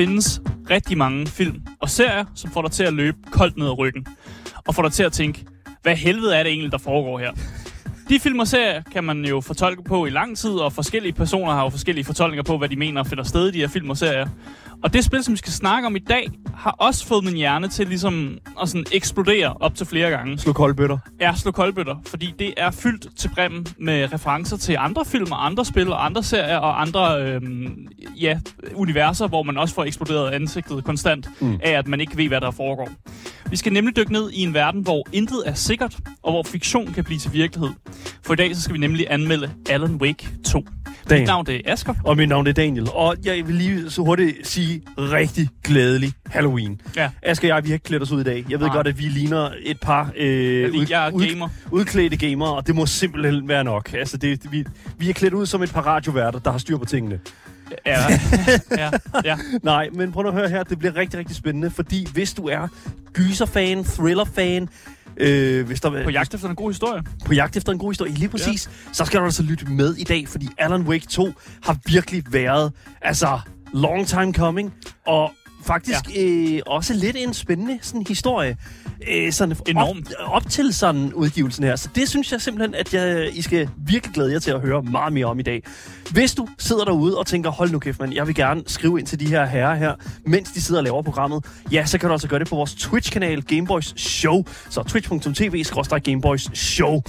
findes rigtig mange film og serier, som får dig til at løbe koldt ned ad ryggen. Og får dig til at tænke, hvad helvede er det egentlig, der foregår her? De film og serier kan man jo fortolke på i lang tid, og forskellige personer har jo forskellige fortolkninger på, hvad de mener finder sted i de her film og serier. Og det spil, som vi skal snakke om i dag, har også fået min hjerne til ligesom at sådan eksplodere op til flere gange. Slå koldbøtter. Ja, slå koldbøtter, fordi det er fyldt til bræmmen med referencer til andre film og andre spil og andre serier og andre øhm, ja, universer, hvor man også får eksploderet ansigtet konstant mm. af, at man ikke ved, hvad der foregår. Vi skal nemlig dykke ned i en verden, hvor intet er sikkert, og hvor fiktion kan blive til virkelighed. For i dag så skal vi nemlig anmelde Alan Wake 2. Dan. Mit navn det er Asger. Og mit navn er Daniel. Og jeg vil lige så hurtigt sige rigtig glædelig Halloween. Ja. Asger og jeg, vi har ikke klædt os ud i dag. Jeg ved Nej. godt, at vi ligner et par øh, jeg er gamer. udklædte gamere, og det må simpelthen være nok. Altså, det, vi, vi er klædt ud som et par radioværter, der har styr på tingene. Ja, ja, ja. Nej, men prøv at høre her. Det bliver rigtig, rigtig spændende, fordi hvis du er gyserfan, thrillerfan, øh, hvis der, På jagt efter en god historie. på jagt efter en god historie, lige præcis, ja. så skal du altså lytte med i dag, fordi Alan Wake 2 har virkelig været, altså, long time coming, og faktisk ja. øh, også lidt en spændende sådan, historie. Øh, sådan Enormt. Op, op til sådan udgivelsen her. Så det synes jeg simpelthen, at jeg, I skal virkelig glæde jer til at høre meget mere om i dag. Hvis du sidder derude og tænker, hold nu kæft, man, jeg vil gerne skrive ind til de her herrer her, mens de sidder og laver programmet, ja, så kan du altså gøre det på vores Twitch-kanal Gameboys Show. Så twitch.tv Show.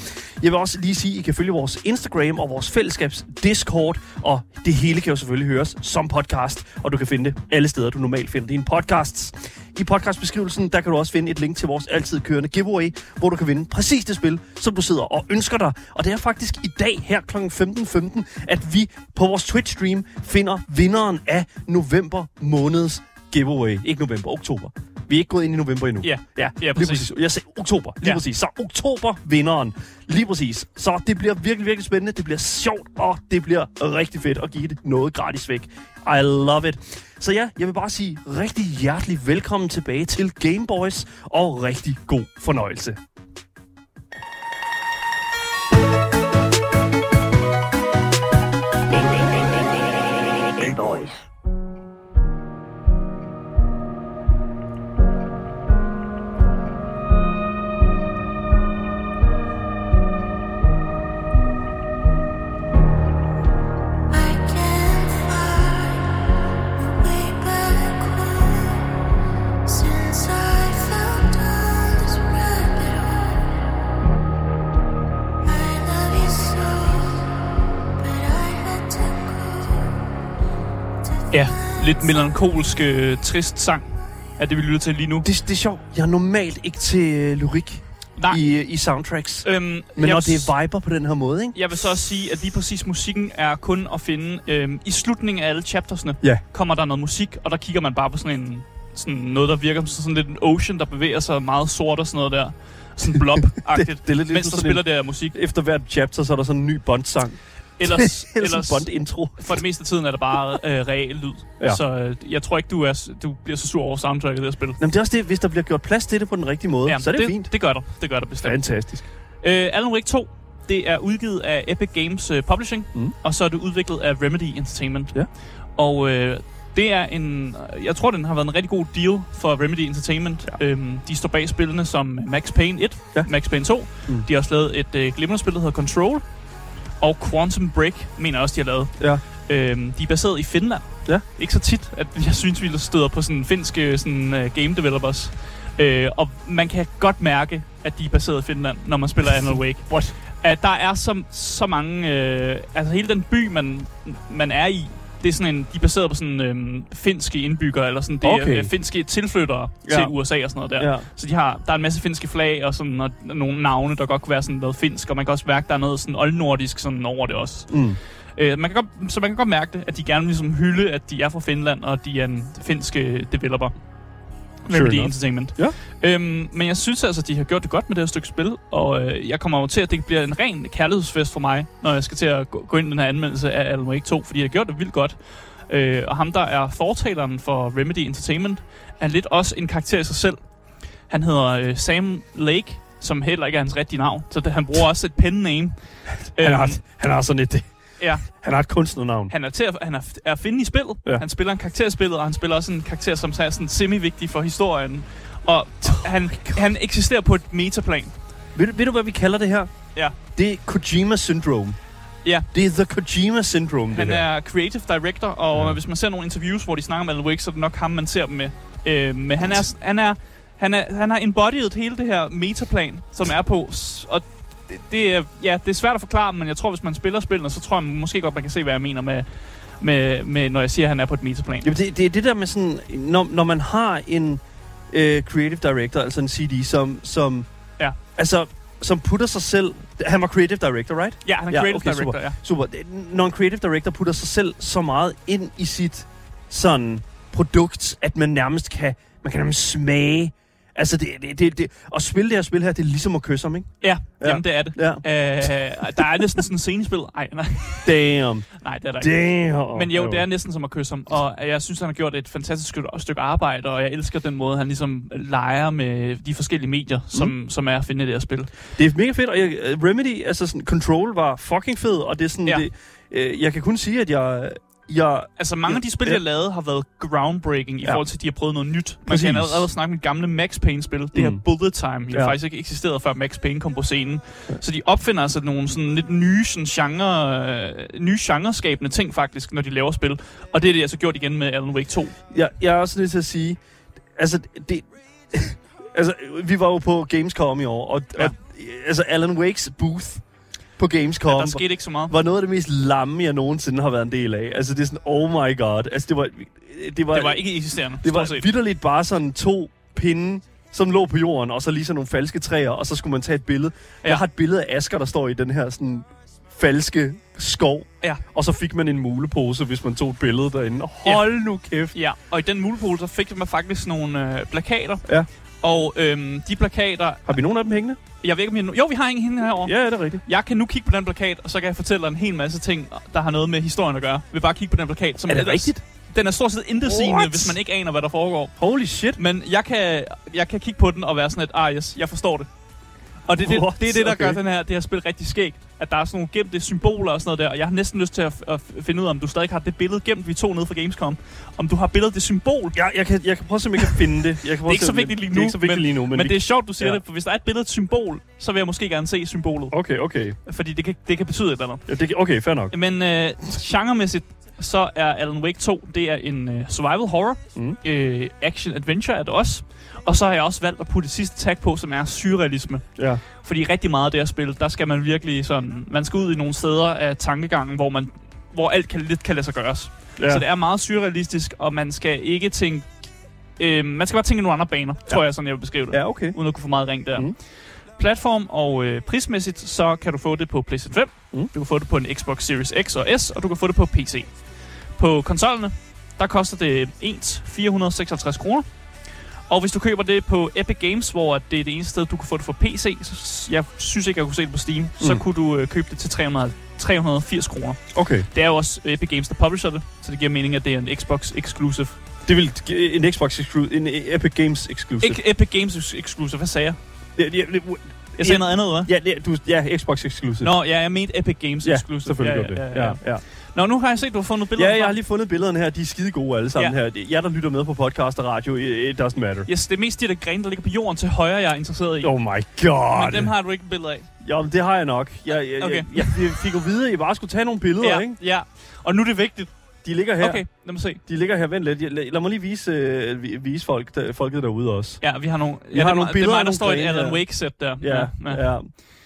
Jeg vil også lige sige, at I kan følge vores Instagram og vores fællesskabs Discord, og det hele kan jo selvfølgelig høres som podcast, og du kan finde det alle steder, du normalt finder dine podcasts. I podcastbeskrivelsen, der kan du også finde et link til vores altid kørende giveaway, hvor du kan vinde præcis det spil, som du sidder og ønsker dig. Og det er faktisk i dag her kl. 15.15, at vi på vores Twitch-stream finder vinderen af november måneds giveaway. Ikke november, oktober. Vi er ikke gået ind i november endnu. Ja. ja, Ja, lige præcis. Jeg sagde oktober, lige Ja. præcis. Så oktober vinderen. Lige præcis. Så det bliver virkelig, virkelig spændende. Det bliver sjovt, og det bliver rigtig fedt at give det noget gratis væk. I love it. Så ja, jeg vil bare sige rigtig hjertelig velkommen tilbage til Game Boys, og rigtig god fornøjelse. Ja, lidt melankolsk, øh, trist sang er det, vi lytter til lige nu. Det, det er sjovt. Jeg er normalt ikke til øh, lyrik Nej. i, øh, i soundtracks. Øhm, Men når det er viber på den her måde, ikke? Jeg vil så også sige, at lige præcis musikken er kun at finde øhm, i slutningen af alle chaptersne. Ja. Kommer der noget musik, og der kigger man bare på sådan en sådan noget, der virker som sådan lidt en ocean, der bevæger sig meget sort og sådan noget der. Sådan blob-agtigt. Det- det er lidt mens ligesom der sådan spiller en- det her musik. Efter hvert chapter, så er der sådan en ny Bond-sang. Ellers, Eller ellers sådan en Bond-intro. for det meste af tiden er det bare øh, real lyd. Ja. Så øh, jeg tror ikke, du, er, du bliver så sur over soundtracket af det her spil. Jamen, det er også det, hvis der bliver gjort plads til det på den rigtige måde, så er det, det, fint. Det gør der. Det gør der bestemt. Fantastisk. Øh, Alan Wake 2, det er udgivet af Epic Games uh, Publishing, Mm. og så er det udviklet af Remedy Entertainment. Ja. Og øh, det er en, jeg tror, den har været en rigtig god deal for Remedy Entertainment. Ja. Øhm, de står bag spillene som Max Payne 1, Ja. Max Payne 2. Mm. Mm. De har også lavet et øh, glimrende spil, der hedder Control. Og Quantum Break, mener jeg også, de har lavet. Ja. Øhm, de er baseret i Finland. Ja. Ikke så tit, at jeg synes, vi støder på sådan finske sådan, uh, game developers. Øh, og man kan godt mærke, at de er baseret i Finland, når man spiller Alan Wake. What? At der er så, så mange... Øh, altså hele den by, man, man er i, det er sådan en, de er baseret på sådan øhm, finske indbyggere, eller sådan, det er Okay. øh, finske tilflyttere Ja. til USA og sådan noget der. Ja. Så de har, der er en masse finske flag og, sådan, og nogle navne, der godt kunne være sådan noget finsk, og man kan også mærke, der er noget sådan oldnordisk sådan over det også. Mm. Øh, man kan godt, så man kan godt mærke det, at de gerne vil ligesom hylde, at de er fra Finland, og de er en finsk øh, developer. Sure Remedy enough. Entertainment. Ja. Øhm, men jeg synes altså, at de har gjort det godt med det her stykke spil, og øh, jeg kommer jo til, at det bliver en ren kærlighedsfest for mig, når jeg skal til at gå, gå ind i den her anmeldelse af Alan Wake 2, fordi jeg har gjort det vildt godt. Øh, og ham, der er fortaleren for Remedy Entertainment, er lidt også en karakter i sig selv. Han hedder øh, Sam Lake, som heller ikke er hans rigtige navn, så det, han bruger også et pen name. Han, Øhm, har, han har sådan et... Ja, Han har et kunstnernavn. han er til at, han er, er at finde i spillet. Ja. Han spiller en karakter i spillet, og han spiller også en karakter, som er sådan semi-vigtig for historien. Og han, han eksisterer på et metaplan. Ved, du- ved du, hvad vi kalder det her? Ja. Det er Kojima Syndrome. Ja. Det er The Kojima Syndrome, Han det her. er creative director, og Ja. hvis man ser nogle interviews, hvor de snakker om Alan Wake, så er det nok ham, man ser dem med. Øh, men han er, han er, han er, han har embodied hele det her metaplan, som er på, og det, det, er, ja, det er svært at forklare, men jeg tror, hvis man spiller spillene, så tror jeg måske godt, man kan se, hvad jeg mener med, med, med når jeg siger, at han er på et metaplan. Jamen, det, det er det der med sådan, når, når man har en øh, creative director, altså en CD, som, som, Ja. altså, som putter sig selv... Han var creative director, right? Ja, han er Ja, creative okay, director, super. ja. Super. Når en creative director putter sig selv så meget ind i sit sådan produkt, at man nærmest kan, man kan nærmest smage. Altså, det, det, det, det, at spille det her spil her, det er ligesom at kysse ham, ikke? Ja, Ja. jamen det er det. Ja. Øh, der er næsten sådan en scenespil. Ej, nej, Damn. nej, det er der ikke. Damn. Men jo, det er næsten som at kysse ham, og jeg synes, han har gjort et fantastisk stykke, arbejde, og jeg elsker den måde, han ligesom leger med de forskellige medier, som, mm. som er at finde i det her spil. Det er mega fedt, og jeg, Remedy, altså sådan, Control var fucking fed, og det er sådan. Ja. det, øh, jeg kan kun sige, at jeg, jeg Altså, mange Ja, ja, af de spil, ja. jeg har lavet, har været groundbreaking i Ja. forhold til, at de har prøvet noget nyt. Man Præcis. kan allerede snakke med gamle Max Payne-spil. Det Mm. her Bullet Time, det Ja. faktisk ikke eksisteret, før Max Payne kom på scenen. Så de opfinder altså nogle sådan lidt nye, sådan genre, øh, nye genreskabende ting, faktisk, når de laver spil. Og det er det, jeg så gjort igen med Alan Wake 2. jeg, jeg er også nødt til at sige, altså, det, altså, vi var jo på Gamescom i år, og, ja. Ja. og altså, Alan Wakes booth på Gamescom Der skete ikke så meget. var noget af det mest lamme, jeg nogensinde har været en del af. Altså, det er sådan, oh my god. Altså, det var, det var, Det var ikke eksisterende, det var set. vidderligt bare sådan to pinde, som lå på jorden, og så lige sådan nogle falske træer, og så skulle man tage et billede. Ja. Ja. Jeg har et billede af Asger, der står i den her sådan falske skov, Ja. og så fik man en mulepose, hvis man tog et billede derinde. Hold nu kæft. Ja, og i den mulepol, så fik man faktisk nogle øh, plakater. Ja. Og øhm, de plakater... Har vi nogen af dem hængende? Jeg ved ikke, om jeg nu... Jo, vi har en hende herovre. Ja, det er rigtigt. Jeg kan nu kigge på den plakat, og så kan jeg fortælle dig en hel masse ting, der har noget med historien at gøre. Vi bare kigge på den plakat. Som Er det ellers- rigtigt? Den er stort set intetsigende, hvis man ikke aner, hvad der foregår. Holy shit. Men jeg kan, jeg kan kigge på den og være sådan et, ah yes, jeg forstår det. Og det, er det, What? det er det, der Okay. gør den her, det her spil rigtig skægt. At der er sådan nogle gemte symboler og sådan noget der. Og jeg har næsten lyst til at, at finde ud af, om du stadig har det billede gemt, vi tog ned fra Gamescom. Om du har billedet det symbol. Jeg, jeg, kan, jeg kan prøve at se, om jeg kan finde det. Jeg kan prøve Det er ikke så vigtigt lige nu, Det er ikke så vigtigt men- lige nu, men, Men, vi- det er sjovt, du siger Ja. ja. det, for hvis der er et billede et symbol, så vil jeg måske gerne se symbolet. Okay, okay. Fordi det kan, det kan betyde et eller andet. Ja, det, okay, fair nok. Men øh, genremæssigt, så er Alan Wake 2, det er en øh, survival horror. Mm. Øh, action adventure er det også. Og så har jeg også valgt at putte det sidste tag på, som er surrealisme. Ja. Fordi rigtig meget af det her spil, der skal man virkelig sådan... Man skal ud i nogle steder af tankegangen, hvor, man, hvor alt kan, lidt kan lade sig gøres. ja. Så det er meget surrealistisk, og man skal ikke tænke... Øh, man skal bare tænke i nogle andre baner, ja. tror jeg, sådan jeg vil beskrive det. Ja, okay. Uden at kunne få meget ring der. Mm. Platform og øh, prismæssigt, så kan du få det på PlayStation 5. Mm. Mm. Du kan få det på en Xbox Series X og S, og du kan få det på PC. På konsollerne, der koster det ens 456 kroner. Og hvis du køber det på Epic Games, hvor det er det eneste sted, du kan få det for PC, så jeg synes ikke, jeg kunne se det på Steam, mm. så kunne du øh, købe det til 300, 380 kroner. Okay. Det er jo også Epic Games, der publisher det, så det giver mening, at det er en Xbox exclusive. Det vil en Xbox exclusive, en Epic Games exclusive. Ikke Epic Games exclusive, hvad sagde jeg? ja, ja, Jeg sagde noget andet, hva'? ja, ja, du, ja, Xbox exclusive. Nå, ja, jeg mente Epic Games ja, exclusive. selvfølgelig ja, gør det. Ja, ja, ja. Nå, nu har jeg set, du har fundet billeder Ja, jeg har lige fundet billederne her. De er skide gode alle sammen Ja. her. Jeg, der lytter med på podcast og radio, it doesn't matter. Yes, det er mest de der grene, der ligger på jorden til højre, jeg er interesseret i. Oh my god. Men dem har du ikke billeder af. Jo, det har jeg nok. Jeg, jeg, Okay. jeg, jeg, jeg fik jo vide, at jeg bare skulle tage nogle billeder, Ja, ikke? ja. Og nu er det vigtigt. De ligger her. Okay, lad mig se. De ligger her. Vent lidt. Lad, lad mig lige vise, øh, vi- vise folk, der, folket derude også. Ja, vi har nogle, Vi ja, har det, nogle billeder Det er mig, der står i et Alan her. Wake-sæt der. Ja, ja. ja.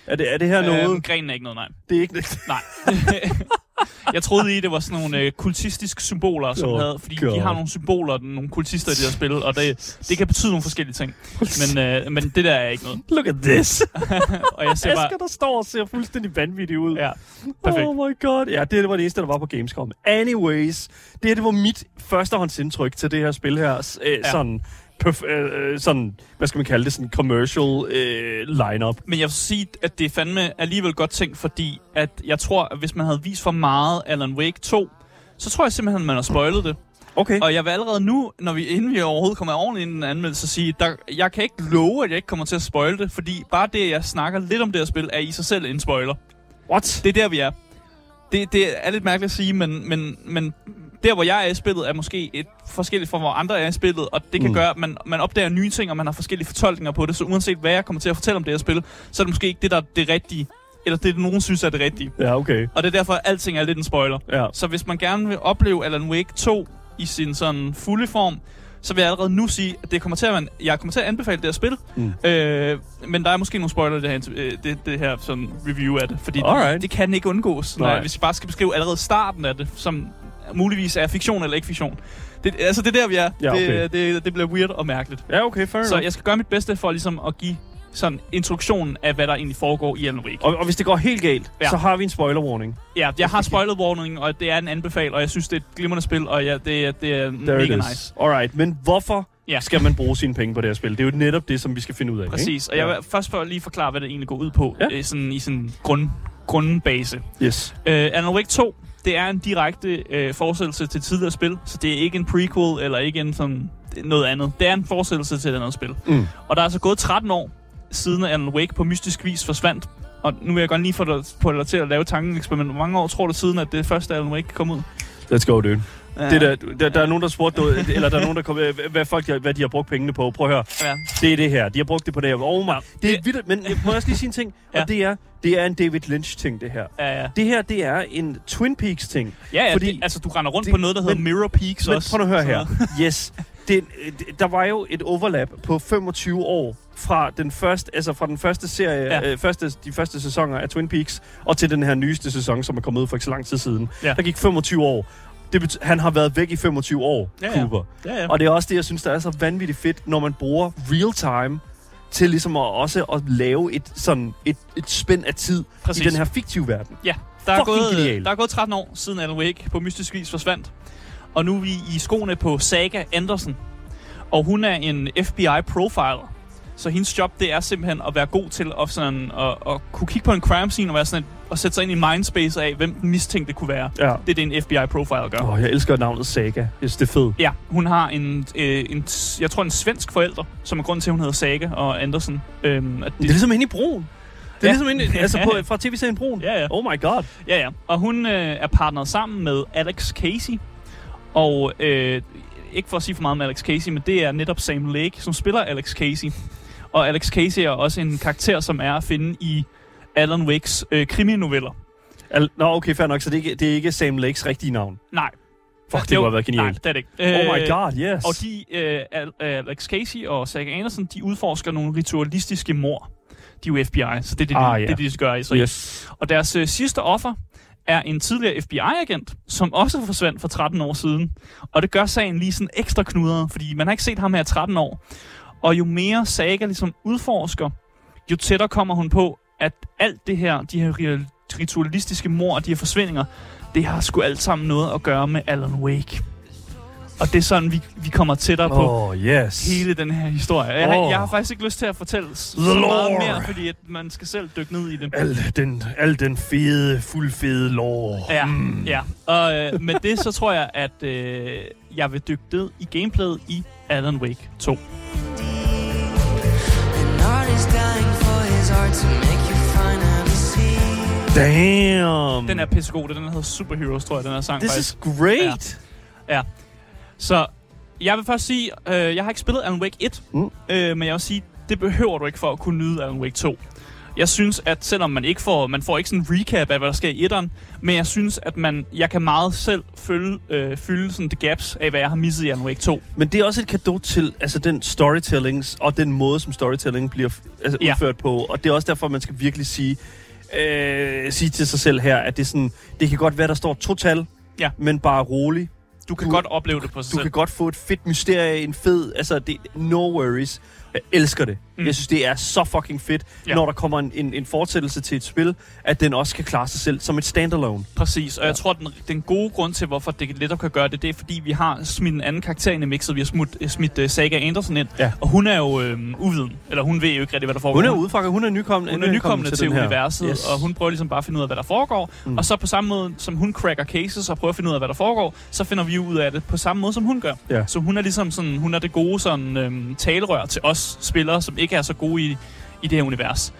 Er, det, er det her noget? Øhm, grenen er ikke noget, nej. Det er ikke... Nej. jeg troede i, det var sådan nogle øh, kultistiske symboler, som Oh, havde, fordi God. de har nogle symboler, nogle kultister i det her spil, og det, det kan betyde nogle forskellige ting. Men, øh, men det der er ikke noget. Look at this. Og jeg ser bare... Asger, der står og ser fuldstændig vanvittig ud. Ja, perfekt. Oh my god. Ja, det var det eneste, der var på Gamescom. Anyways, det her det var mit førstehåndsindtryk til det her spil her. Øh, Ja. Sådan, perf- øh, øh, sådan, hvad skal man kalde det, sådan commercial øh, lineup. Men jeg vil sige, at det er fandme alligevel godt tænkt, fordi at jeg tror, at hvis man havde vist for meget Alan Wake 2, så tror jeg simpelthen, at man har spoilet det. Okay. Og jeg vil allerede nu, når vi, inden vi overhovedet kommer ordentligt ind i en anmeldelse, sige, der, jeg kan ikke love, at jeg ikke kommer til at spoile det, fordi bare det, jeg snakker lidt om det her spil, er i sig selv en spoiler. What? Det er der, vi er. det, det er lidt mærkeligt at sige, men, men, men der, hvor jeg er i spillet, er måske et forskelligt fra, hvor andre er i spillet, og det kan Mm. gøre, at man, man opdager nye ting, og man har forskellige fortolkninger på det, så uanset hvad jeg kommer til at fortælle om det her spil, så er det måske ikke det, der er det rigtige, eller det, nogen synes er det rigtige. Ja, okay. Og det er derfor, at alting er lidt en spoiler. Ja. Så hvis man gerne vil opleve Alan Wake 2 i sin sådan fulde form, så vil jeg allerede nu sige, at det kommer til at, man, jeg kommer til at anbefale det her spil. Mm. Øh, men der er måske nogle spoiler i det her, øh, det, det her sådan review af det. Fordi Alright. det, det kan ikke undgås, når, Nej. hvis vi bare skal beskrive allerede starten af det, som muligvis er fiktion eller ikke fiktion. Det, altså, det er der, vi er. Ja, okay. det, det, det bliver weird og mærkeligt. Ja, okay, fair Så enough. jeg skal gøre mit bedste for ligesom at give sådan introduktionen af, hvad der egentlig foregår i Alan Wake. Og, og hvis det går helt galt, ja. Så har vi en spoiler warning. Ja, jeg har spoilet warning, og det er en anbefal, og jeg synes, det er et glimrende spil, og ja, det, er- det er There mega nice. Alright, men hvorfor Ja. skal man bruge sine penge på det her spil? Det er jo netop det, som vi skal finde ud af. Præcis, og ikke? jeg vil først for lige forklare, hvad det egentlig går ud på, Ja. ja. sådan, i sådan grund, grundbase. Yes. Uh, Alan Wake 2, det er en direkte uh, fortsættelse til tidligere spil, så det er ikke en prequel eller ikke en sådan noget andet. Det er en fortsættelse til et andet spil. Mm. Og der er altså gået 13 år, siden Alan Wake på mystisk vis forsvandt. Og nu vil jeg godt lige få dig, få dig til at lave tankeeksperiment. Hvor mange år tror du siden, at det første Alan Wake kom ud? Let's go, dude. Ja. Det der, der, der er nogen, der spurgte, eller der er nogen, der kom, hvad, folk, hvad de har brugt pengene på. Prøv at høre. Ja. Det er det her. De har brugt det på det her. Oh. Ja. Det er vildt, men jeg må også lige sige en ting. Ja. Og det er, det er en David Lynch-ting, det her. Ja, ja. Det her, det er en Twin Peaks-ting. Ja, ja Fordi- det, altså du render rundt det- på noget, der hedder men- Mirror Peaks Men også. prøv at høre her. Yes. Det, der var jo et overlap på 25 år fra den første, altså fra den første serie. Ja. øh, første, de første sæsoner af Twin Peaks, og til den her nyeste sæson, som er kommet ud for ikke så lang tid siden. Ja. Der gik 25 år. Det bet- han har været væk i 25 år, Ja, ja. Cooper. Ja, ja. Og det er også det, jeg synes, der er så vanvittigt fedt, når man bruger real time til ligesom at også at lave et, sådan et, et spænd af tid Præcis. i den her fiktive verden. Ja, der er, Fucking gået, genial. der er gået 13 år siden Alan Wake på mystisk vis forsvandt. Og nu er vi i skoene på Saga Anderson. Og hun er en FBI-profiler. Så hendes job, det er simpelthen at være god til at, sådan, at, at kunne kigge på en crime scene og, være sådan et, og sætte sig ind i mindspace af, hvem den mistænkte kunne være. Ja. Det er det, en FBI-profiler gør. Åh, oh, jeg elsker navnet Saga. Jeg synes, det er fedt. Ja, hun har en, øh, en, jeg tror en svensk forælder, som er grund til, at hun hedder Saga og Andersen. Øhm, at Det er ligesom hende i Broen. Det er Ja. ligesom hende, altså på, fra tv-serien Broen. Ja, ja. Oh my god. Ja, ja. Og hun øh, er partneret sammen med Alex Casey. Og øh, ikke for at sige for meget om Alex Casey, men det er netop Sam Lake, som spiller Alex Casey. Og Alex Casey er også en karakter, som er at finde i Alan Wakes øh, kriminoveller. Al- Nå, okay, fair nok. Så det er ikke, det er ikke Sam Lakes rigtige navn. Nej. Fuck, det kunne have været Nej, genialt. det er det ikke. Oh my Øh, god, yes. Og de, øh, Al- Alex Casey og Saga Anderson, de udforsker nogle ritualistiske mor. De er jo FBI, så det er det, de, Ah, det, er det, de gør. Så yes. Og deres øh, sidste offer er en tidligere FBI-agent, som også forsvandt for 13 år siden. Og det gør sagen lige sådan ekstra knudret, fordi man har ikke set ham her i 13 år. Og jo mere Saga ligesom udforsker, jo tættere kommer hun på, at alt det her, de her ri- ritualistiske mor og de her forsvindinger, det har sgu alt sammen noget at gøre med Alan Wake. Og det er sådan, vi, vi kommer tættere på Oh, yes. hele den her historie. Jeg, har, Åh. jeg har faktisk ikke lyst til at fortælle så The meget lore. mere, fordi at man skal selv dykke ned i det. Al den, al den fede, fuldfede lore. Ja, mm. ja. Og øh, med det, så tror jeg, at øh, jeg vil dykke ned i gameplayet i Alan Wake 2. Damn. Den er pissegod. Den hedder Superheroes, tror jeg, den her sang This faktisk. is great. Ja. Så jeg vil først sige, øh, jeg har ikke spillet Alan Wake 1, Mm. øh, men jeg vil sige, det behøver du ikke for at kunne nyde Alan Wake 2. Jeg synes, at selvom man ikke får, man får ikke sådan en recap af, hvad der sker i etteren, men jeg synes, at man, jeg kan meget selv følge, øh, fylde sådan the gaps af, hvad jeg har misset i Alan Wake 2. Men det er også et kado til altså den storytelling og den måde, som storytelling bliver altså, Ja. udført på. Og det er også derfor, man skal virkelig sige, øh, sige til sig selv her, at det, sådan, det kan godt være, der står to tal, Ja. men bare rolig. Du kan Du- godt opleve det på sig Du selv. kan godt få et fedt mysterie, en fed, altså det, no worries. Jeg elsker det. Mm. Jeg synes, det er så fucking fedt, ja. Ja. når der kommer en, en, en fortsættelse til et spil, at den også kan klare sig selv som et standalone. Præcis, og jeg tror, den, den gode grund til, hvorfor det lettere kan gøre det, det er, fordi vi har smidt en anden karakter ind i mixet. Vi har smidt, øh, smidt uh, Saga Anderson ind, Ja. og hun er jo øh, uviden. Eller hun ved jo ikke rigtig, hvad der foregår. Hun er udefra, hun er nykommende, hun er nykommende til, til universet, Yes. og hun prøver ligesom bare at finde ud af, hvad der foregår. Mm. Og så på samme måde, som hun cracker cases og prøver at finde ud af, hvad der foregår, så finder vi ud af det på samme måde, som hun gør. Ja. Så hun er ligesom sådan, hun er det gode sådan, øhm, talerør til os spillere, som ikke er så gode i, i det her univers.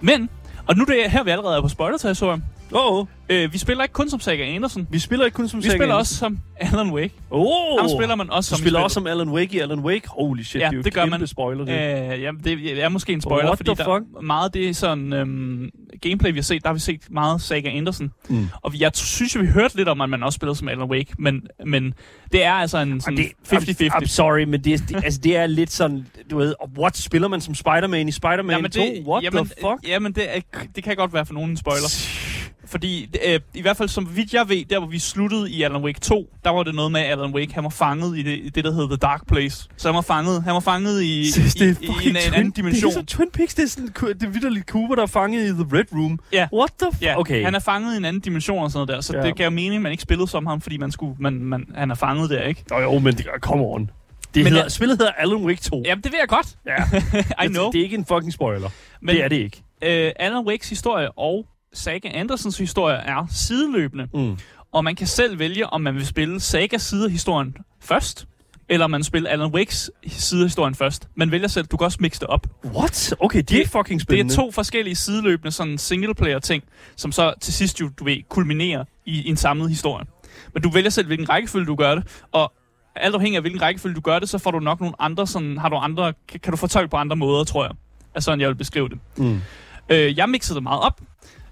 Men, og nu er det her, vi allerede er på spoiler-territorium, Åh, oh, Øh, vi spiller ikke kun som Saga Anderson. vi spiller ikke kun som Vi spiller også som Alan Wake. Åh, Ham spiller man også Du som i spiller også som Alan Wake i Alan Wake? Holy shit, Ja, det er jo det gør man. spoiler, det. Øh, ja, det er måske en spoiler, What fordi the der, fuck? meget af det sådan øhm, gameplay, vi har set, der har vi set meget Saga Anderson. Mm. Og vi, jeg synes vi hørte lidt om, at man også spillede som Alan Wake, men, men det er altså en sådan det, 50-50. I'm, I'm sorry, men det, er- det, altså, det er lidt sådan, du ved, what, spiller man som Spider-Man i Spider-Man Jamen, 2? What jamen, the fuck? Jamen, det, er, det kan godt være for nogen en spoiler. Fordi øh, i hvert fald, som vidt jeg ved, der hvor vi sluttede i Alan Wake 2, der var det noget med, at Alan Wake, han var fanget i det, i det der hedder The Dark Place. Så han var fanget, han var fanget i, i, i, i en, en Twin- anden dimension. Det er så Twin Peaks, det er sådan, det er vidderligt Cooper, der er fanget i The Red Room. Ja. What the fuck? Ja, okay. han er fanget i en anden dimension og sådan noget der, så ja. det gav mening, at man ikke spillede som ham, fordi man skulle, man, man, han er fanget der, ikke? Nå jo, men det, come on. Det Men hedder, jeg- spillet hedder Alan Wake 2. Jamen, det ved jeg godt. Ja. I know. Det, det er ikke en fucking spoiler. Men det er det ikke. øh, Alan Wakes historie og Saga Andersons historie er sideløbende. Mm. Og man kan selv vælge, om man vil spille Sagas side af historien først, eller om man spiller Alan Wakes side af historien først. Man vælger selv, du kan også mixe det op. What? Okay, det, er Det- fucking Det spændende. er to forskellige sideløbende sådan singleplayer ting, som så til sidst jo, du ved, kulminerer i, i en samlet historie. Men du vælger selv, hvilken rækkefølge du gør det, og alt afhængig af, hvilken rækkefølge du gør det, så får du nok nogle andre, sådan, har du andre, kan, kan du fortolke på andre måder, tror jeg. Er sådan, jeg vil beskrive det. Mm. Øh, jeg mixede det meget op,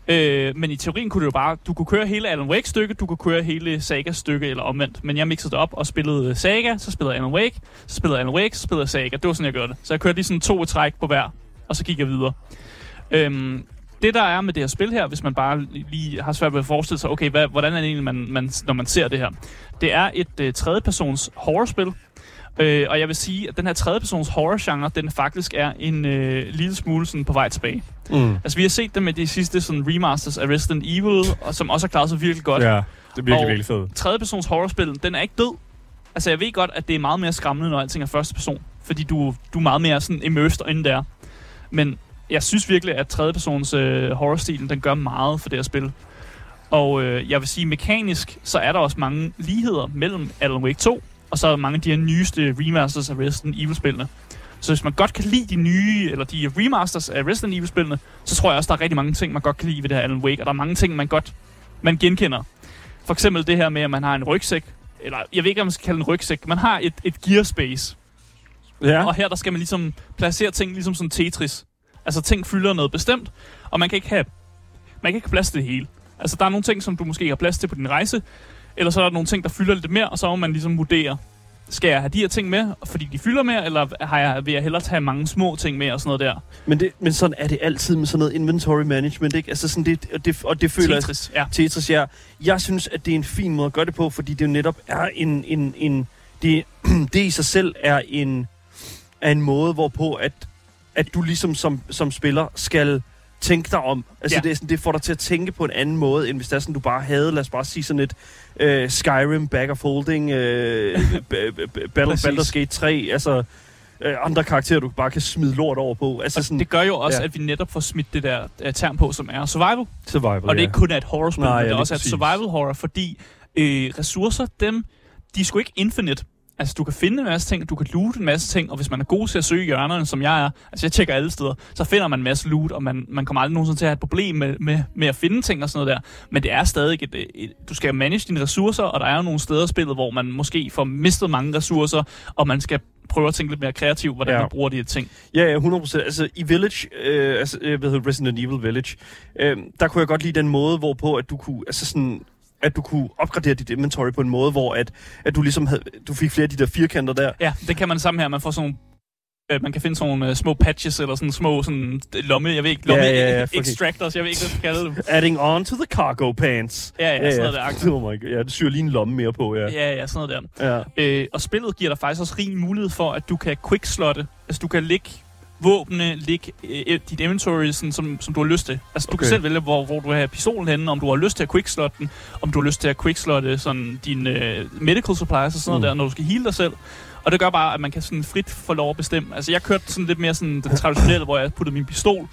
øh, men i teorien kunne du jo bare, du kunne køre hele Alan Wake stykke, du kunne køre hele Saga stykke eller omvendt. Men jeg mixede det op og spillede øh, Saga, så spillede Alan Wake, så spillede Alan Wake, så spillede Saga. Det var sådan, jeg gjorde det. Så jeg kørte lige sådan to træk på hver, og så gik jeg videre. Øhm, det der er med det her spil her, hvis man bare lige har svært ved at forestille sig, okay, hvad, hvordan er det egentlig, man, man, når man ser det her? Det er et øh, tredjepersons horrorspil, øh, og jeg vil sige, at den her tredjepersons horror-genre, den faktisk er en øh, lille smule sådan på vej tilbage. Mm. Altså, vi har set det med de sidste sådan, remasters af Resident Evil, og som også har klaret sig virkelig godt. Ja, det er virkelig, Og- virkelig fedt. Tredjepersons horrorspil, den er ikke død. Altså, jeg ved godt, at det er meget mere skræmmende, når alting er første person. Fordi du, du er meget mere sådan immersed inde der. Men jeg synes virkelig, at tredjepersons øh, horrorstilen, den gør meget for det her spil. Og øh, jeg vil sige, mekanisk, så er der også mange ligheder mellem Alan Wake 2, og så mange af de her nyeste remasters af Resident Evil-spillene. Så hvis man godt kan lide de nye, eller de remasters af Resident Evil-spillene, så tror jeg også, der er rigtig mange ting, man godt kan lide ved det her Alan Wake, og der er mange ting, man godt man genkender. For eksempel det her med, at man har en rygsæk, eller jeg ved ikke, om man skal kalde en rygsæk, man har et, et gearspace, Ja. og her der skal man ligesom placere ting ligesom sådan Tetris. Altså ting fylder noget bestemt, og man kan ikke have, man kan ikke have plads til det hele. Altså der er nogle ting, som du måske ikke har plads til på din rejse, eller så er der nogle ting, der fylder lidt mere, og så må man ligesom vurdere, skal jeg have de her ting med, fordi de fylder mere, eller har jeg, vil jeg hellere tage mange små ting med og sådan noget der. Men, det, men sådan er det altid med sådan noget inventory management, ikke? Altså sådan det, og det, og det føler jeg... Tetris, ja. Tetris, ja. Jeg synes, at det er en fin måde at gøre det på, fordi det jo netop er en... en, en det, det i sig selv er en, er en måde, hvorpå at, at du ligesom som, som spiller skal tænke dig om. Altså Ja. det, er sådan, det får dig til at tænke på en anden måde, end hvis det er sådan, du bare havde, lad os bare sige sådan et øh, Skyrim, Back of Holding, øh, Battle. Baldur's Gate 3, altså øh, andre karakterer, du bare kan smide lort over på. Altså Og sådan det gør jo også, ja. ja. at vi netop får smidt det der uh, term på, som er survival. survival, Og det er ikke kun er et horrorspil, Nej, men ja, det er også et præcis. survival horror, fordi øh, ressourcer, dem, de er sgu ikke infinite. Altså, du kan finde en masse ting, du kan loot en masse ting, og hvis man er god til at søge hjørnerne, som jeg er, altså jeg tjekker alle steder, så finder man en masse loot, og man, man kommer aldrig nogensinde til at have et problem med, med, med at finde ting og sådan noget der. Men det er stadig et, et, du skal manage dine ressourcer, og der er jo nogle steder i spillet, hvor man måske får mistet mange ressourcer, og man skal prøve at tænke lidt mere kreativt, hvordan Ja. ja. man bruger de her ting. Ja, ja, 100%. Altså i Village, øh, altså, øh, hvad hedder Resident Evil Village, øh, der kunne jeg godt lide den måde, hvorpå at du kunne, altså sådan, at du kunne opgradere dit inventory på en måde, hvor at, at du ligesom havde, du fik flere af de der firkanter der. Ja, det kan man sammen her. Man får sådan nogle øh, man kan finde sådan nogle øh, små patches, eller sådan små sådan, lomme, jeg ved ikke, lomme Ja, ja, ja, fucking- extractors, jeg ved ikke, hvad jeg skal kalde dem. Adding on to the cargo pants. Ja, ja, sådan noget der. Oh my God. Ja, det syr lige en lomme mere på, ja. Ja, ja, sådan noget der. Ja. Øh, og spillet giver dig faktisk også rig mulighed for, at du kan quickslotte. Altså, du kan lægge våbne, lægge øh, dit inventory, sådan, som, som du har lyst til. Altså, du okay. Okay. kan selv vælge, hvor, hvor du vil have pistolen henne, om du har lyst til at quickslotte den, om du har lyst til at quickslotte sådan dine øh, medical supplies og sådan Mm. noget der, når du skal heal dig selv. Og det gør bare, at man kan sådan frit få lov at bestemme. Altså, jeg kørte sådan lidt mere sådan det traditionelle, hvor jeg puttede min pistol